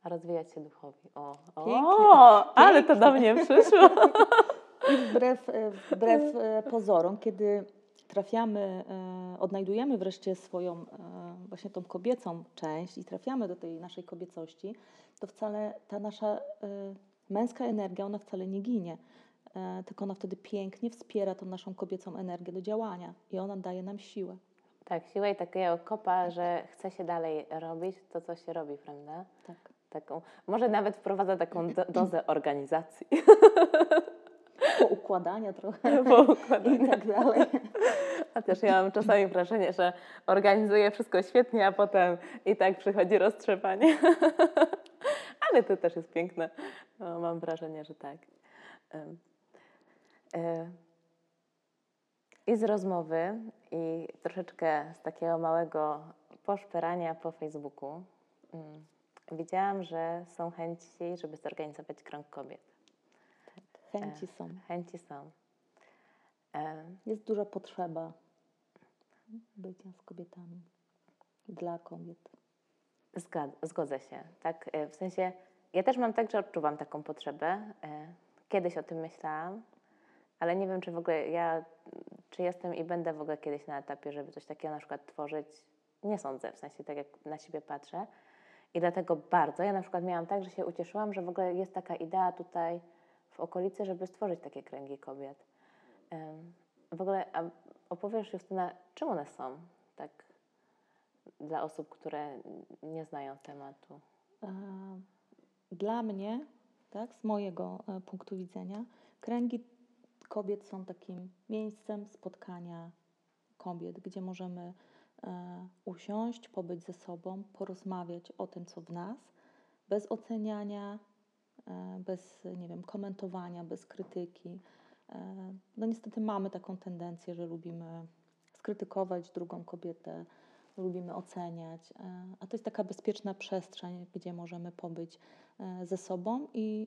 S2: a rozwijać się duchowi. O, o
S1: Pięknie.
S2: ale to do mnie przyszło.
S1: I wbrew, e, wbrew pozorom, kiedy trafiamy, e, odnajdujemy wreszcie swoją e, właśnie tą kobiecą część i trafiamy do tej naszej kobiecości, to wcale ta nasza e, męska energia, ona wcale nie ginie, tylko ona wtedy pięknie wspiera tą naszą kobiecą energię do działania i ona daje nam siłę.
S2: Tak, siła i takiego kopa, że chce się dalej robić to, co się robi, prawda?
S1: Tak.
S2: Taką, może nawet wprowadza taką do, dozę organizacji.
S1: Poukładania trochę
S2: Bo
S1: i tak dalej.
S2: A też ja mam czasami wrażenie, że organizuję wszystko świetnie, a potem i tak przychodzi roztrzepanie. Ale to też jest piękne. No, mam wrażenie, że tak. E, I z rozmowy, i troszeczkę z takiego małego poszperania po Facebooku, mm, widziałam, że są chęci, żeby zorganizować krąg kobiet.
S1: Chęci są.
S2: Chęci są. E,
S1: Jest duża potrzeba bycia z kobietami, dla kobiet.
S2: Zgad- zgodzę się. Tak, e, w sensie ja też mam tak, że odczuwam taką potrzebę. E, Kiedyś o tym myślałam, ale nie wiem, czy w ogóle ja, czy jestem i będę w ogóle kiedyś na etapie, żeby coś takiego na przykład tworzyć. Nie sądzę, w sensie tak jak na siebie patrzę. I dlatego bardzo. Ja na przykład miałam tak, że się ucieszyłam, że w ogóle jest taka idea tutaj w okolicy, żeby stworzyć takie kręgi kobiet. W ogóle opowiesz Justyna, czym one są tak dla osób, które nie znają tematu?
S1: E, Dla mnie, tak, z mojego e, punktu widzenia, kręgi kobiet są takim miejscem spotkania kobiet, gdzie możemy e, usiąść, pobyć ze sobą, porozmawiać o tym, co w nas, bez oceniania, bez, nie wiem, komentowania, bez krytyki. E, No niestety mamy taką tendencję, że lubimy skrytykować drugą kobietę, lubimy oceniać, e, a to jest taka bezpieczna przestrzeń, gdzie możemy pobyć e, ze sobą i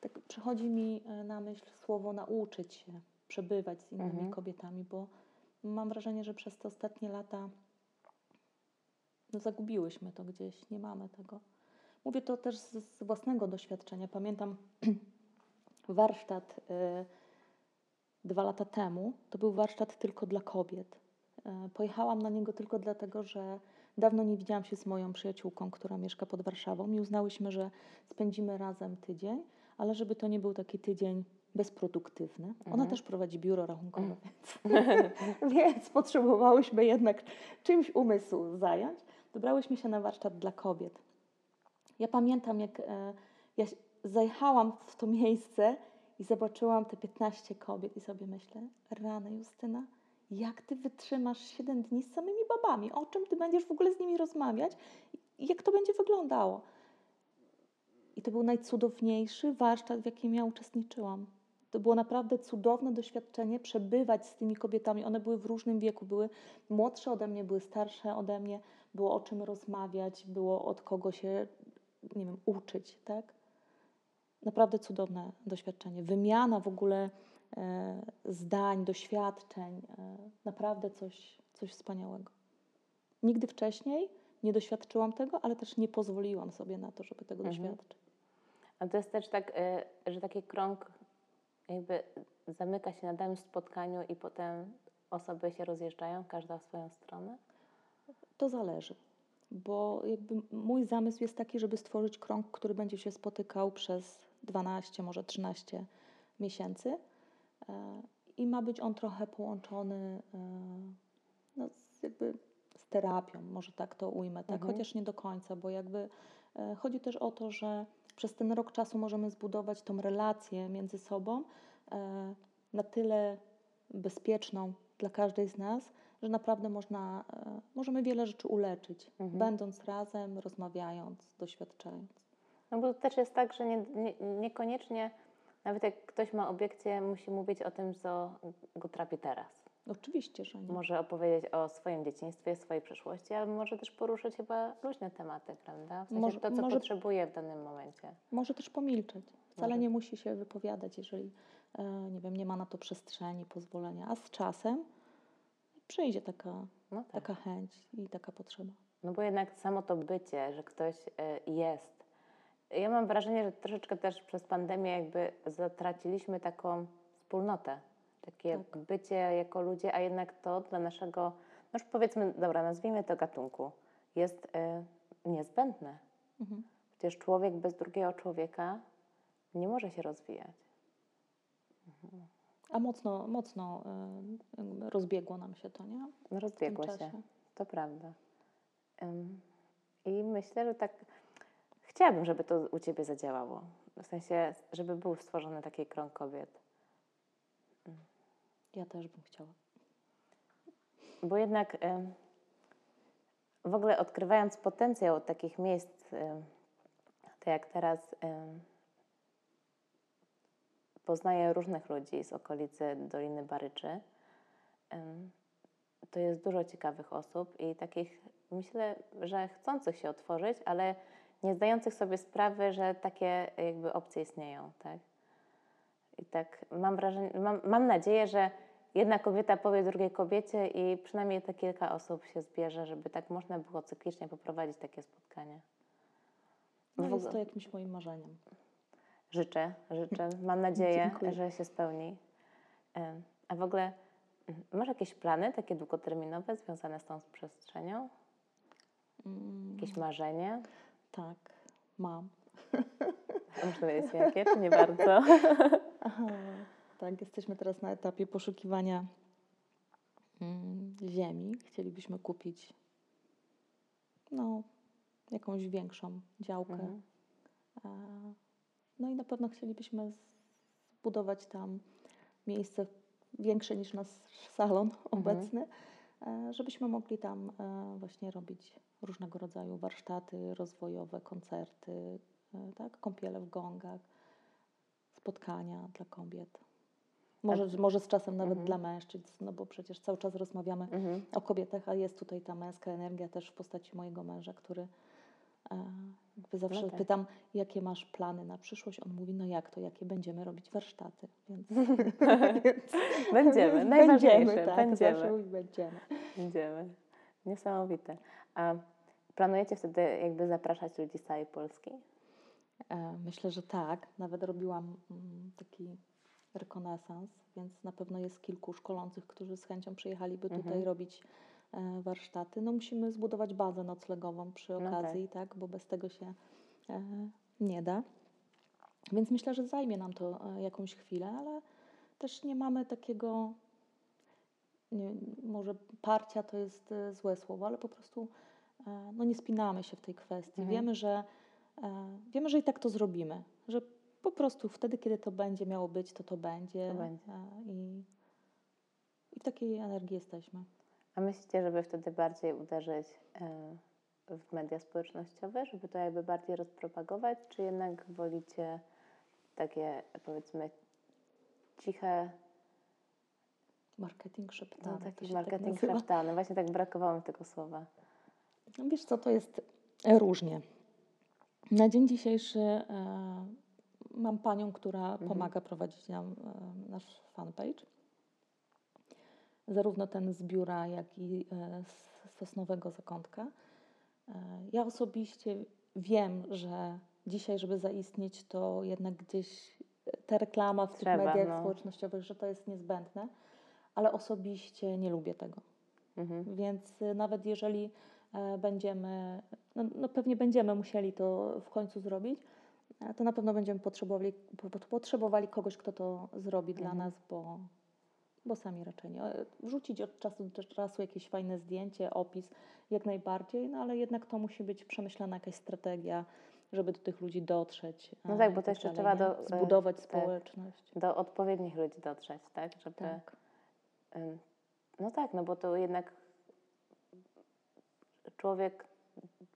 S1: tak przychodzi mi e, na myśl słowo nauczyć się, przebywać z innymi
S2: Mhm.
S1: kobietami, bo mam wrażenie, że przez te ostatnie lata no, zagubiłyśmy to gdzieś, nie mamy tego. Mówię to też z, własnego doświadczenia. Pamiętam warsztat e, dwa lata temu. To był warsztat tylko dla kobiet. E, Pojechałam na niego tylko dlatego, że dawno nie widziałam się z moją przyjaciółką, która mieszka pod Warszawą i uznałyśmy, że spędzimy razem tydzień, ale żeby to nie był taki tydzień bezproduktywny. Ona
S2: Mhm.
S1: też prowadzi biuro rachunkowe, więc, więc potrzebowałyśmy jednak czymś umysł zająć. Wybrałyśmy się na warsztat dla kobiet. Ja pamiętam, jak e, ja zajechałam w to miejsce i zobaczyłam te 15 kobiet i sobie myślę, rany Justyna, jak ty wytrzymasz 7 dni z samymi babami? O czym ty będziesz w ogóle z nimi rozmawiać? Jak to będzie wyglądało? I to był najcudowniejszy warsztat, w jakim ja uczestniczyłam. To było naprawdę cudowne doświadczenie przebywać z tymi kobietami. One były w różnym wieku, były młodsze ode mnie, były starsze ode mnie, było o czym rozmawiać, było od kogo się, nie wiem, uczyć, tak? Naprawdę cudowne doświadczenie. Wymiana w ogóle e, zdań, doświadczeń, e, naprawdę coś, coś wspaniałego. Nigdy wcześniej nie doświadczyłam tego, ale też nie pozwoliłam sobie na to, żeby tego
S2: Mhm.
S1: doświadczyć.
S2: A to jest też tak, y, że taki krąg jakby zamyka się na danym spotkaniu i potem osoby się rozjeżdżają, każda w swoją stronę?
S1: To zależy, bo jakby mój zamysł jest taki, żeby stworzyć krąg, który będzie się spotykał przez 12, może 13 miesięcy e, i ma być on trochę połączony e, no, z, jakby z terapią, może tak to ujmę, tak?
S2: Mhm.
S1: chociaż nie do końca, bo jakby e, chodzi też o to, że przez ten rok czasu możemy zbudować tą relację między sobą na tyle bezpieczną dla każdej z nas, że naprawdę można, e, możemy wiele rzeczy uleczyć,
S2: Mhm.
S1: będąc razem, rozmawiając, doświadczając.
S2: No bo to też jest tak, że nie, nie, niekoniecznie, nawet jak ktoś ma obiekcję, musi mówić o tym, co go trapi teraz.
S1: Oczywiście, że nie.
S2: Może opowiedzieć o swoim dzieciństwie, swojej przeszłości, ale może też poruszyć chyba luźne tematy, prawda? W sensie
S1: Może-
S2: to, co
S1: może-
S2: potrzebuje w danym momencie.
S1: Może też pomilczeć. Wcale
S2: Może.
S1: nie musi się wypowiadać, jeżeli e, nie wiem, nie ma na to przestrzeni, pozwolenia. A z czasem przyjdzie taka,
S2: No tak.
S1: taka chęć i taka potrzeba.
S2: No bo jednak samo to bycie, że ktoś y, jest. Ja mam wrażenie, że troszeczkę też przez pandemię jakby zatraciliśmy taką wspólnotę. Takie
S1: Tak.
S2: bycie jako ludzie, a jednak to dla naszego, no już powiedzmy, dobra, nazwijmy to gatunku, jest y, niezbędne.
S1: Mhm.
S2: Przecież człowiek bez drugiego człowieka nie może się rozwijać.
S1: A mocno, mocno y, rozbiegło nam się to, nie?
S2: Rozbiegło się, to prawda. I myślę, że tak chciałabym, żeby to u Ciebie zadziałało. W sensie, żeby był stworzony taki krąg kobiet.
S1: Ja też bym chciała.
S2: Bo jednak w ogóle odkrywając potencjał takich miejsc, tak jak teraz poznaję różnych ludzi z okolicy Doliny Baryczy, to jest dużo ciekawych osób i takich, myślę, że chcących się otworzyć, ale nie zdających sobie sprawy, że takie jakby opcje istnieją, tak? I tak mam wrażenie, mam, mam nadzieję, że jedna kobieta powie drugiej kobiecie i przynajmniej te kilka osób się zbierze, żeby tak można było cyklicznie poprowadzić takie spotkania.
S1: No, jest to jakimś moim marzeniem.
S2: Życzę, życzę. Mam nadzieję,
S1: Dziękuję.
S2: że się spełni. A w ogóle masz jakieś plany takie długoterminowe związane z tą przestrzenią?
S1: Mm,
S2: Jakieś marzenie?
S1: tak, mam.
S2: A Można wiedzieć jakie, czy nie bardzo?
S1: Aha, tak, jesteśmy teraz na etapie poszukiwania mm, ziemi. Chcielibyśmy kupić no, jakąś większą działkę.
S2: Mhm.
S1: No i na pewno chcielibyśmy zbudować tam miejsce większe niż nasz salon obecny, e, żebyśmy mogli tam e, właśnie robić różnego rodzaju warsztaty rozwojowe, koncerty, e, tak, kąpiele w gongach, spotkania dla kobiet. Może, może z czasem nawet
S2: Mhm.
S1: dla mężczyzn, no bo przecież cały czas rozmawiamy
S2: Mhm.
S1: o kobietach, a jest tutaj ta męska energia też w postaci mojego męża, który jakby zawsze
S2: No tak.
S1: pytam, jakie masz plany na przyszłość. On mówi, no jak to, jakie będziemy robić warsztaty. Więc, więc
S2: Będziemy, najważniejsze,
S1: będziemy, tak,
S2: będziemy.
S1: Mówi, będziemy.
S2: Będziemy. Niesamowite. A planujecie wtedy jakby zapraszać ludzi z całej Polski?
S1: E, Myślę, że tak. Nawet robiłam mm, taki rekonesans, więc na pewno jest kilku szkolących, którzy z chęcią przyjechaliby tutaj
S2: Mhm.
S1: robić e, warsztaty. No musimy zbudować bazę noclegową przy
S2: No tak.
S1: okazji, tak. bo bez tego się e, nie da. Więc myślę, że zajmie nam to e, jakąś chwilę, ale też nie mamy takiego, nie, może parcia to jest złe słowo, ale po prostu no nie spinamy się w tej kwestii.
S2: Mhm.
S1: Wiemy, że wiemy, że i tak to zrobimy, że po prostu wtedy, kiedy to będzie miało być, to to będzie.
S2: To będzie.
S1: I, I w takiej energii jesteśmy.
S2: A myślicie, żeby wtedy bardziej uderzyć e, w media społecznościowe, żeby to jakby bardziej rozpropagować, czy jednak wolicie takie powiedzmy ciche,
S1: Marketing szeptany.
S2: no, taki
S1: się
S2: marketing
S1: tak
S2: szeptany. Właśnie tak brakowało mi tego słowa.
S1: No Wiesz co, to jest różnie. Na dzień dzisiejszy e, mam panią, która
S2: Mhm.
S1: pomaga prowadzić nam e, nasz fanpage. Zarówno ten z biura, jak i e, z Sosnowego Zakątka. E, ja osobiście wiem, że dzisiaj, żeby zaistnieć, to jednak gdzieś ta reklama w
S2: Trzeba,
S1: tych mediach
S2: no.
S1: społecznościowych, że to jest niezbędne, ale osobiście nie lubię tego.
S2: Mhm.
S1: Więc y, nawet jeżeli e, będziemy, no, no pewnie będziemy musieli to w końcu zrobić, e, to na pewno będziemy potrzebowali, po- po- potrzebowali kogoś, kto to zrobi dla
S2: Mhm.
S1: nas, bo, bo sami raczej nie. Wrzucić od czasu do czasu jakieś fajne zdjęcie, opis, jak najbardziej, no ale jednak to musi być przemyślana jakaś strategia, żeby do tych ludzi dotrzeć.
S2: No tak, bo to jeszcze
S1: dalej,
S2: trzeba do-
S1: zbudować
S2: tak.
S1: społeczność.
S2: Do odpowiednich ludzi dotrzeć, tak? Żeby,
S1: Tak.
S2: No tak, no bo to jednak człowiek,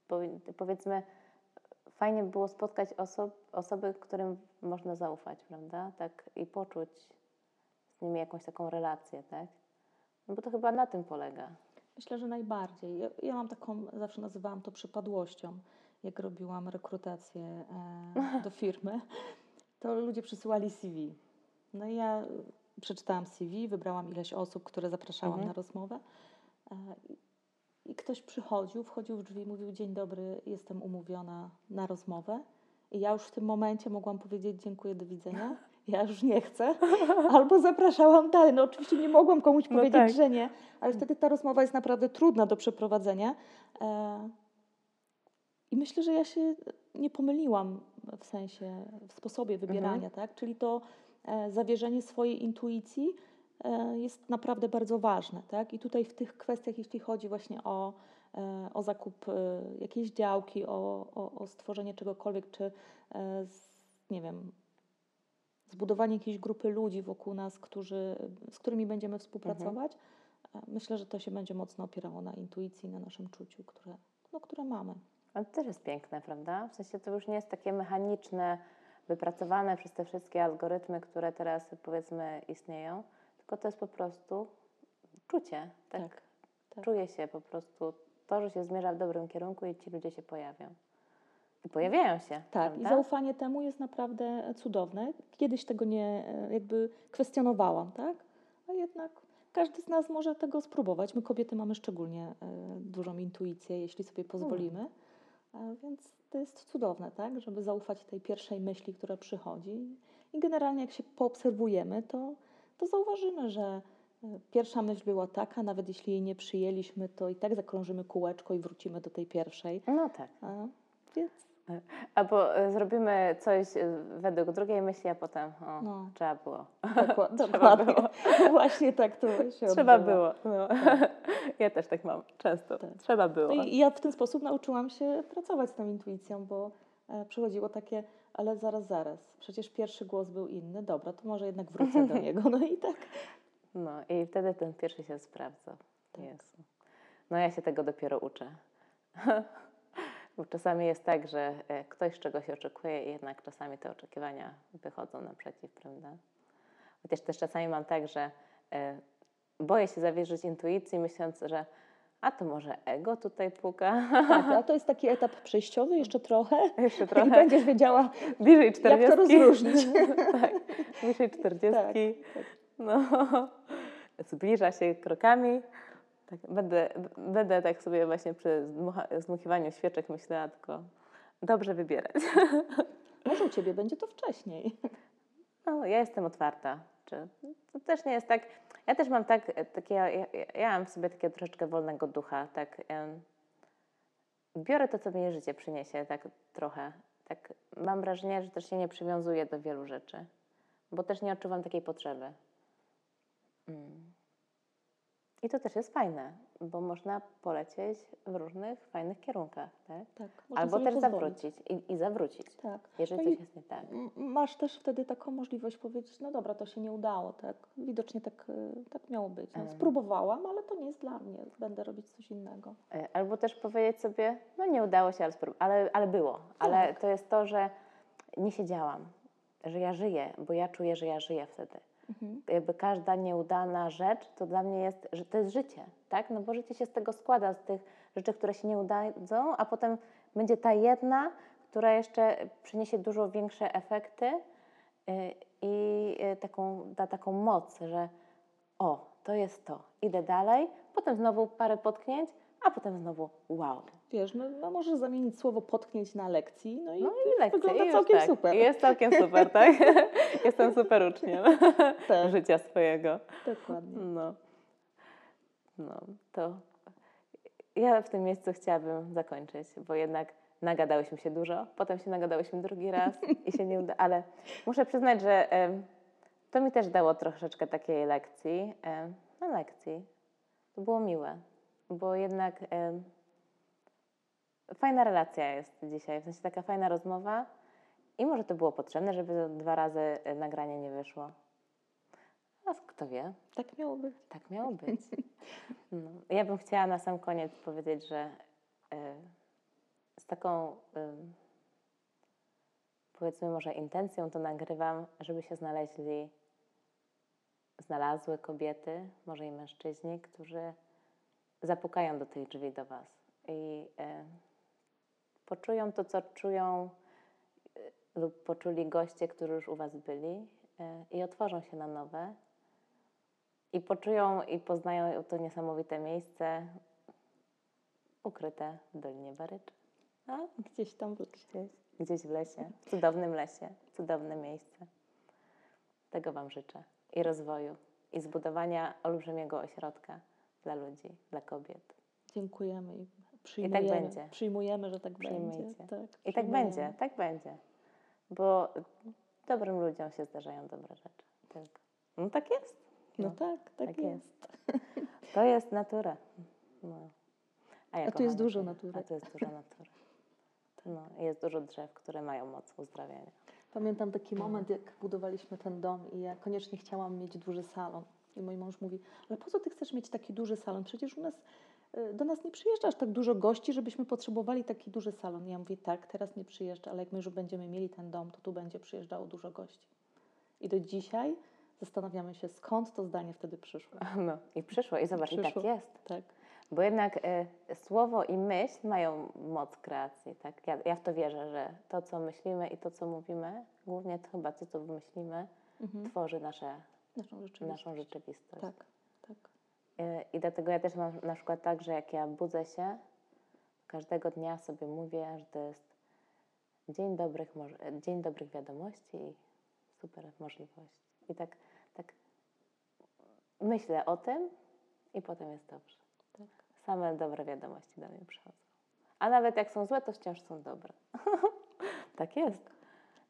S2: powi- powiedzmy, fajnie by było spotkać osob, osoby, którym można zaufać, prawda? Tak i poczuć nimi jakąś taką relację, tak? No bo to chyba na tym polega.
S1: Myślę, że najbardziej. Ja, ja mam taką, zawsze nazywałam to przypadłością, jak robiłam rekrutację e, do firmy, to ludzie przysyłali CV. No i ja przeczytałam CV, wybrałam ileś osób, które zapraszałam
S2: Mhm.
S1: na rozmowę e, i, ktoś przychodził, wchodził w drzwi, mówił dzień dobry, jestem umówiona na rozmowę. I ja już w tym momencie mogłam powiedzieć dziękuję, do widzenia ja już nie chcę, albo zapraszałam dalej. No oczywiście nie mogłam komuś
S2: No
S1: powiedzieć,
S2: tak.
S1: że nie, ale wtedy ta rozmowa jest naprawdę trudna do przeprowadzenia. E, I myślę, że ja się nie pomyliłam w sensie, w sposobie wybierania, tak? Czyli to e, zawierzenie swojej intuicji e, jest naprawdę bardzo ważne, tak? I tutaj w tych kwestiach, jeśli chodzi właśnie o, o zakup jakiejś działki, o, o, o stworzenie czegokolwiek, czy nie wiem, zbudowanie jakiejś grupy ludzi wokół nas, którzy, z którymi będziemy współpracować, e, myślę, że to się będzie mocno opierało na intuicji, na naszym czuciu, które, no, które mamy.
S2: Ale to też jest piękne, prawda? W sensie to już nie jest takie mechaniczne, wypracowane przez te wszystkie algorytmy, które teraz powiedzmy istnieją, tylko to jest po prostu czucie. Tak?
S1: Tak, tak.
S2: Czuje się po prostu to, że się zmierza w dobrym kierunku i ci ludzie się pojawią. I pojawiają się.
S1: Tak, i
S2: prawda?
S1: zaufanie temu jest naprawdę cudowne. Kiedyś tego nie jakby kwestionowałam, tak? A jednak każdy z nas może tego spróbować. My kobiety mamy szczególnie e, dużą intuicję, jeśli sobie pozwolimy. Więc to jest cudowne, tak? Żeby zaufać tej pierwszej myśli, która przychodzi. I generalnie jak się poobserwujemy, to, to zauważymy, że e, pierwsza myśl była taka, nawet jeśli jej nie przyjęliśmy, to i tak zakrążymy kółeczko i wrócimy do tej pierwszej.
S2: No tak.
S1: E, Więc
S2: Albo e, zrobimy coś e, według drugiej myśli, a potem o,
S1: No.
S2: trzeba było. Trzeba
S1: Dokładnie.
S2: było.
S1: Właśnie tak to się
S2: Trzeba
S1: odbywa.
S2: było. No. Ja też tak mam często.
S1: Tak.
S2: Trzeba było.
S1: No i ja w ten sposób nauczyłam się pracować z tą intuicją, bo e, przychodziło takie, ale zaraz, zaraz, przecież pierwszy głos był inny, dobra, to może jednak wrócę do niego. No i tak.
S2: No i wtedy ten pierwszy się sprawdza.
S1: Tak.
S2: Jezu. No ja się tego dopiero uczę. Bo czasami jest tak, że e, ktoś czegoś oczekuje i jednak czasami te oczekiwania wychodzą naprzeciw, prawda? Chociaż też czasami mam tak, że e, boję się zawierzyć intuicji, myśląc, że a to może ego tutaj puka.
S1: tak. A to jest taki etap przejściowy, jeszcze trochę.
S2: Jeszcze
S1: I
S2: trochę
S1: będziesz wiedziała,
S2: bliżej 40.
S1: jak to rozróżnić.
S2: tak, bliżej 40.
S1: Tak, tak.
S2: No, zbliża się krokami. Tak, będę, będę tak sobie właśnie przy zdmuchiwaniu świeczek myślała, tylko dobrze wybierać.
S1: Może u Ciebie będzie to wcześniej.
S2: No, ja jestem otwarta. Czy, to też nie jest tak. Ja też mam tak, takie, ja, ja, ja mam w sobie takiego troszeczkę wolnego ducha. Tak, biorę to, co mi życie przyniesie, tak trochę. Tak, mam wrażenie, że też się nie przywiązuję do wielu rzeczy, bo też nie odczuwam takiej potrzeby. Mm. I to też jest fajne, bo można polecieć w różnych fajnych kierunkach, tak?
S1: Tak,
S2: Albo też zawrócić i, i zawrócić,
S1: Tak.
S2: jeżeli
S1: No
S2: coś jest nie tak.
S1: Masz też wtedy taką możliwość powiedzieć, no dobra, to się nie udało, tak? Widocznie tak, y, tak miało być. No,
S2: Mhm.
S1: spróbowałam, ale to nie jest dla mnie, będę robić coś innego.
S2: E, Albo też powiedzieć sobie, no nie udało się, ale, ale, ale było. Ale
S1: Tak.
S2: to jest to, że nie siedziałam, że ja żyję, bo ja czuję, że ja żyję wtedy.
S1: Mhm.
S2: Jakby każda nieudana rzecz to dla mnie jest, że to jest życie, tak? No bo życie się z tego składa, z tych rzeczy, które się nie udadzą, a potem będzie ta jedna, która jeszcze przyniesie dużo większe efekty y, i y, taką, da taką moc, że o, to jest to, idę dalej, potem znowu parę potknięć, a potem znowu wow.
S1: Wiesz, no, no możesz zamienić słowo potknięć na lekcji, no i,
S2: No i lekcje.
S1: wygląda
S2: i
S1: całkiem
S2: tak.
S1: super.
S2: Jest całkiem super, tak? Jestem super uczniem
S1: Tak.
S2: życia swojego.
S1: dokładnie.
S2: No. No, to ja w tym miejscu chciałabym zakończyć, bo jednak nagadałyśmy się dużo, potem się nagadałyśmy drugi raz i się nie uda, ale muszę przyznać, że to mi też dało troszeczkę takiej lekcji, no lekcji. To było miłe, bo jednak fajna relacja jest dzisiaj, w sensie taka fajna rozmowa i może to było potrzebne, żeby dwa razy e, nagranie nie wyszło. A kto wie?
S1: Tak miało być.
S2: Tak miało być. No. Ja bym chciała na sam koniec powiedzieć, że y, z taką, y, powiedzmy może intencją to nagrywam, żeby się znaleźli, znalazły kobiety, może i mężczyźni, którzy zapukają do tych drzwi do Was i y, poczują to, co czują y, lub poczuli goście, którzy już u Was byli y, i otworzą się na nowe i poczują i poznają to niesamowite miejsce ukryte w Dolinie Barycz. A,
S1: Gdzieś tam w lesie.
S2: gdzieś, gdzieś w lesie, w cudownym lesie, cudowne miejsce. Tego Wam życzę. I rozwoju, i zbudowania olbrzymiego ośrodka dla ludzi, dla kobiet.
S1: Dziękujemy i przyjmujemy.
S2: będzie.
S1: Przyjmujemy, że tak będzie. Tak,
S2: I tak będzie, tak będzie. Bo dobrym ludziom się zdarzają dobre rzeczy. Tylko. No tak jest.
S1: No,
S2: No,
S1: tak, tak,
S2: tak
S1: jest.
S2: To jest natura. No. ja
S1: A tu jest dużo natury.
S2: A tu jest dużo natury. No, jest dużo drzew, które mają moc uzdrawiania.
S1: Pamiętam taki moment, jak budowaliśmy ten dom i ja koniecznie chciałam mieć duży salon. I mój mąż mówi, ale po co ty chcesz mieć taki duży salon? Przecież u nas, do nas nie przyjeżdża aż tak dużo gości, żebyśmy potrzebowali taki duży salon. I ja mówię, tak, teraz nie przyjeżdża, ale jak my już będziemy mieli ten dom, to tu będzie przyjeżdżało dużo gości. I do dzisiaj zastanawiamy się, skąd to zdanie wtedy przyszło.
S2: No i przyszło i zobacz, i
S1: Przyszło.
S2: tak jest.
S1: Tak.
S2: Bo jednak e, słowo i myśl mają moc kreacji, tak? Ja, ja w to wierzę, że to, co myślimy i to, co mówimy, głównie to chyba to, co wymyślimy,
S1: Mhm.
S2: tworzy nasze,
S1: Naszą rzeczywistość.
S2: naszą rzeczywistość.
S1: Tak,
S2: I dlatego ja też mam na przykład tak, że jak ja budzę się, każdego dnia sobie mówię, że to jest dzień dobrych, dzień dobrych wiadomości i super możliwości. I tak, tak myślę o tym i potem jest dobrze.
S1: tak.
S2: Same dobre wiadomości do mnie przychodzą. A nawet jak są złe, to wciąż są dobre. tak jest.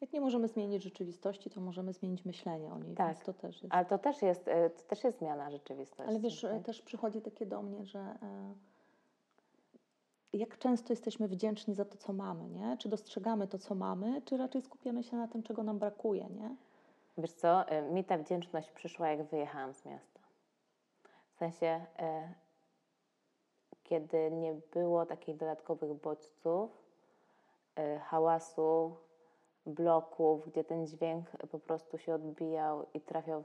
S1: Jak nie możemy zmienić rzeczywistości, to możemy zmienić myślenie o niej,
S2: Tak.
S1: więc to też jest.
S2: Ale to też jest, e, to też jest zmiana rzeczywistości.
S1: Ale wiesz,
S2: tak?
S1: też przychodzi takie do mnie, że e, jak często jesteśmy wdzięczni za to, co mamy, nie? Czy dostrzegamy to, co mamy, czy raczej skupiamy się na tym, czego nam brakuje, nie?
S2: Wiesz co, y, mi ta wdzięczność przyszła, jak wyjechałam z miasta. W sensie, kiedy nie było takich dodatkowych bodźców, hałasu, bloków, gdzie ten dźwięk po prostu się odbijał i trafiał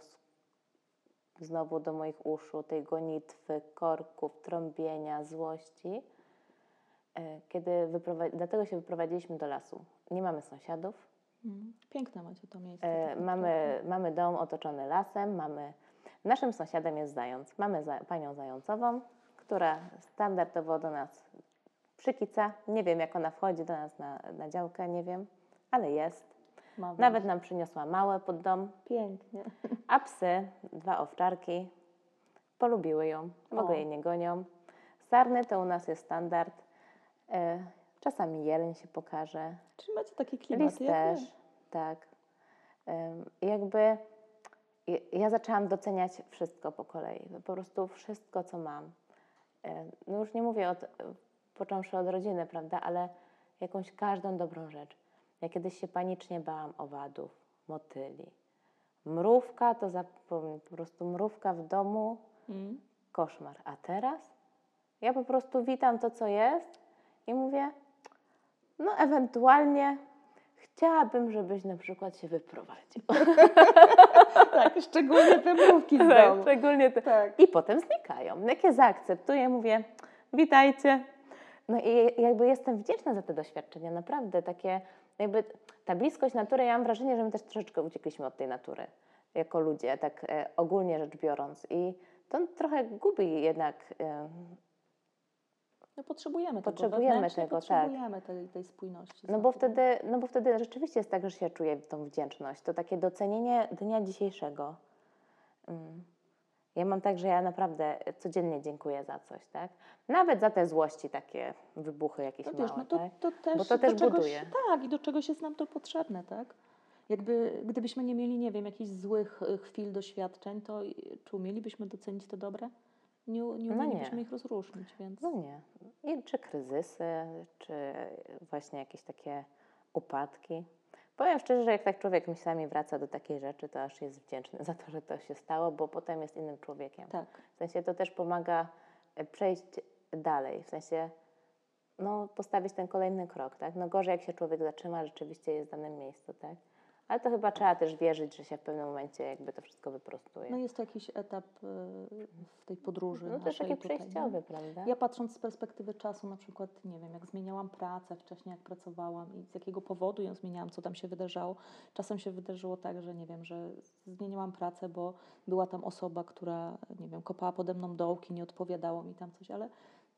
S2: znowu do moich uszu, tej gonitwy, korków, trąbienia, złości. Y, Kiedy wyprowa- dlatego się wyprowadziliśmy do lasu. Nie mamy sąsiadów,
S1: Mm. Piękne macie to miejsce.
S2: E, mamy, mamy dom otoczony lasem, mamy, naszym sąsiadem jest zając. Mamy za, panią zającową, która standardowo do nas przykica. Nie wiem, jak ona wchodzi do nas na, na działkę, nie wiem, ale jest.
S1: Mamy.
S2: Nawet nam przyniosła małe pod dom,
S1: Pięknie.
S2: a psy, dwa owczarki, polubiły ją, w ogóle jej nie gonią. Sarny to u nas jest standard. E, czasami jeleń się pokaże.
S1: Czyli macie taki klimat.
S2: Lis też, tak. Jakby ja- zaczęłam doceniać wszystko po kolei. Po prostu wszystko, co mam. No już nie mówię od, począwszy od rodziny, prawda, ale jakąś każdą dobrą rzecz. Ja kiedyś się panicznie bałam owadów, motyli. Mrówka to zapomnij, po prostu mrówka w domu,
S1: Mm.
S2: koszmar. A teraz ja po prostu witam to, co jest i mówię, no ewentualnie chciałabym, żebyś na przykład się wyprowadził.
S1: Tak, szczególnie te mrówki z
S2: Tak,
S1: domu.
S2: Szczególnie te.
S1: Tak.
S2: I potem znikają. Jak je zaakceptuję, mówię, witajcie. No i jakby jestem wdzięczna za te doświadczenia, naprawdę takie, jakby ta bliskość natury, ja mam wrażenie, że my też troszeczkę uciekliśmy od tej natury, jako ludzie, tak e, ogólnie rzecz biorąc. I to trochę gubi jednak
S1: No potrzebujemy,
S2: Potrzebujemy
S1: tego,
S2: tego, tak.
S1: potrzebujemy tej, tej spójności.
S2: No bo, wtedy, no bo wtedy rzeczywiście jest tak, że się czuje tą wdzięczność. To takie docenienie dnia dzisiejszego. Mm. Ja mam tak, że ja naprawdę codziennie dziękuję za coś, tak? Nawet za te złości, takie wybuchy jakieś
S1: No
S2: małe,
S1: wiesz, no to,
S2: tak?
S1: to też,
S2: Bo to też
S1: czegoś,
S2: buduje.
S1: Tak, i do czegoś jest nam to potrzebne, tak? Jakby, gdybyśmy nie mieli, nie wiem, jakichś złych y, chwil, doświadczeń, to czy umielibyśmy docenić te dobre? Nie, nie
S2: No
S1: umielibyśmy
S2: nie.
S1: ich rozróżnić, więc...
S2: No nie. I czy kryzysy, czy właśnie jakieś takie upadki. Powiem szczerze, że jak tak człowiek myślami wraca do takiej rzeczy, to aż jest wdzięczny za to, że to się stało, bo potem jest innym człowiekiem.
S1: Tak,
S2: W sensie to też pomaga e, przejść dalej, w sensie no, postawić ten kolejny krok, tak? No gorzej jak się człowiek zatrzyma, rzeczywiście jest w danym miejscu, tak? Ale to chyba trzeba też wierzyć, że się w pewnym momencie jakby to wszystko wyprostuje.
S1: no jest to jakiś etap y, w tej podróży
S2: No
S1: naszej
S2: taki przejściowy, prawda?
S1: Ja patrząc z perspektywy czasu, na przykład, nie wiem, jak zmieniałam pracę wcześniej, jak pracowałam i z jakiego powodu ją zmieniałam, co tam się wydarzało. Czasem się wydarzyło tak, że nie wiem, że zmieniałam pracę, bo była tam osoba, która, nie wiem, kopała pode mną dołki, nie odpowiadało mi tam coś, ale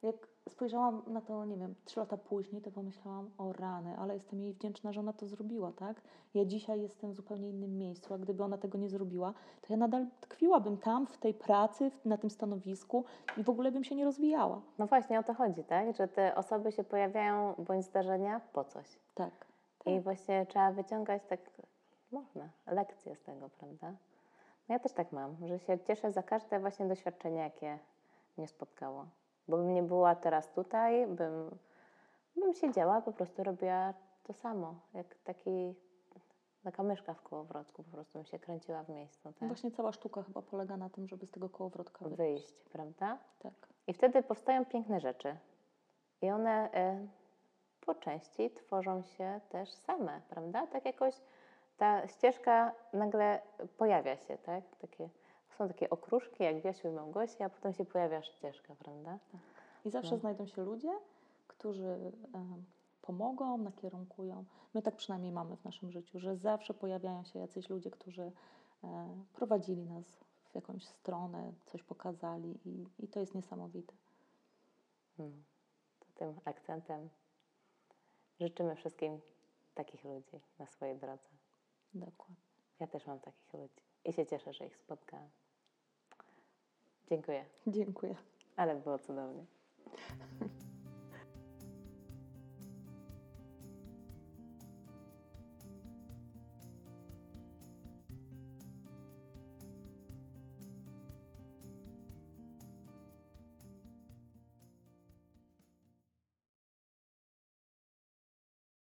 S1: jak spojrzałam na to, nie wiem, trzy lata później, to pomyślałam, o rany, ale jestem jej wdzięczna, że ona to zrobiła, tak? Ja dzisiaj jestem w zupełnie innym miejscu, a gdyby ona tego nie zrobiła, to ja nadal tkwiłabym tam, w tej pracy, na tym stanowisku i w ogóle bym się nie rozwijała.
S2: No właśnie o to chodzi, tak? Że te osoby się pojawiają bądź zdarzenia po coś.
S1: Tak.
S2: I właśnie trzeba wyciągać tak, można, lekcje z tego, prawda? No ja też tak mam, że się cieszę za każde właśnie doświadczenie, jakie mnie spotkało. Bo bym nie była teraz tutaj, bym, bym siedziała, po prostu robiła to samo, jak taki, taka myszka w kołowrotku, po prostu bym się kręciła w miejscu, tak?
S1: Właśnie cała sztuka chyba polega na tym, żeby z tego kołowrotka wyjść.
S2: Wyjść, prawda?
S1: Tak.
S2: I wtedy powstają piękne rzeczy. I one y, po części tworzą się też same, prawda? Tak jakoś ta ścieżka nagle pojawia się, tak? Takie, są takie okruszki jak Wiasiu i Małgosia, a potem się pojawia ścieżka, prawda?
S1: I zawsze
S2: No.
S1: znajdą się ludzie, którzy pomogą, nakierunkują. My tak przynajmniej mamy w naszym życiu, że zawsze pojawiają się jacyś ludzie, którzy e, prowadzili nas w jakąś stronę, coś pokazali i, i to jest niesamowite.
S2: Hmm. To tym akcentem życzymy wszystkim takich ludzi na swojej drodze.
S1: Dokładnie.
S2: Ja też mam takich ludzi i się cieszę, że ich spotkałam. Dziękuję,
S1: Dziękuję.
S2: ale było cudownie.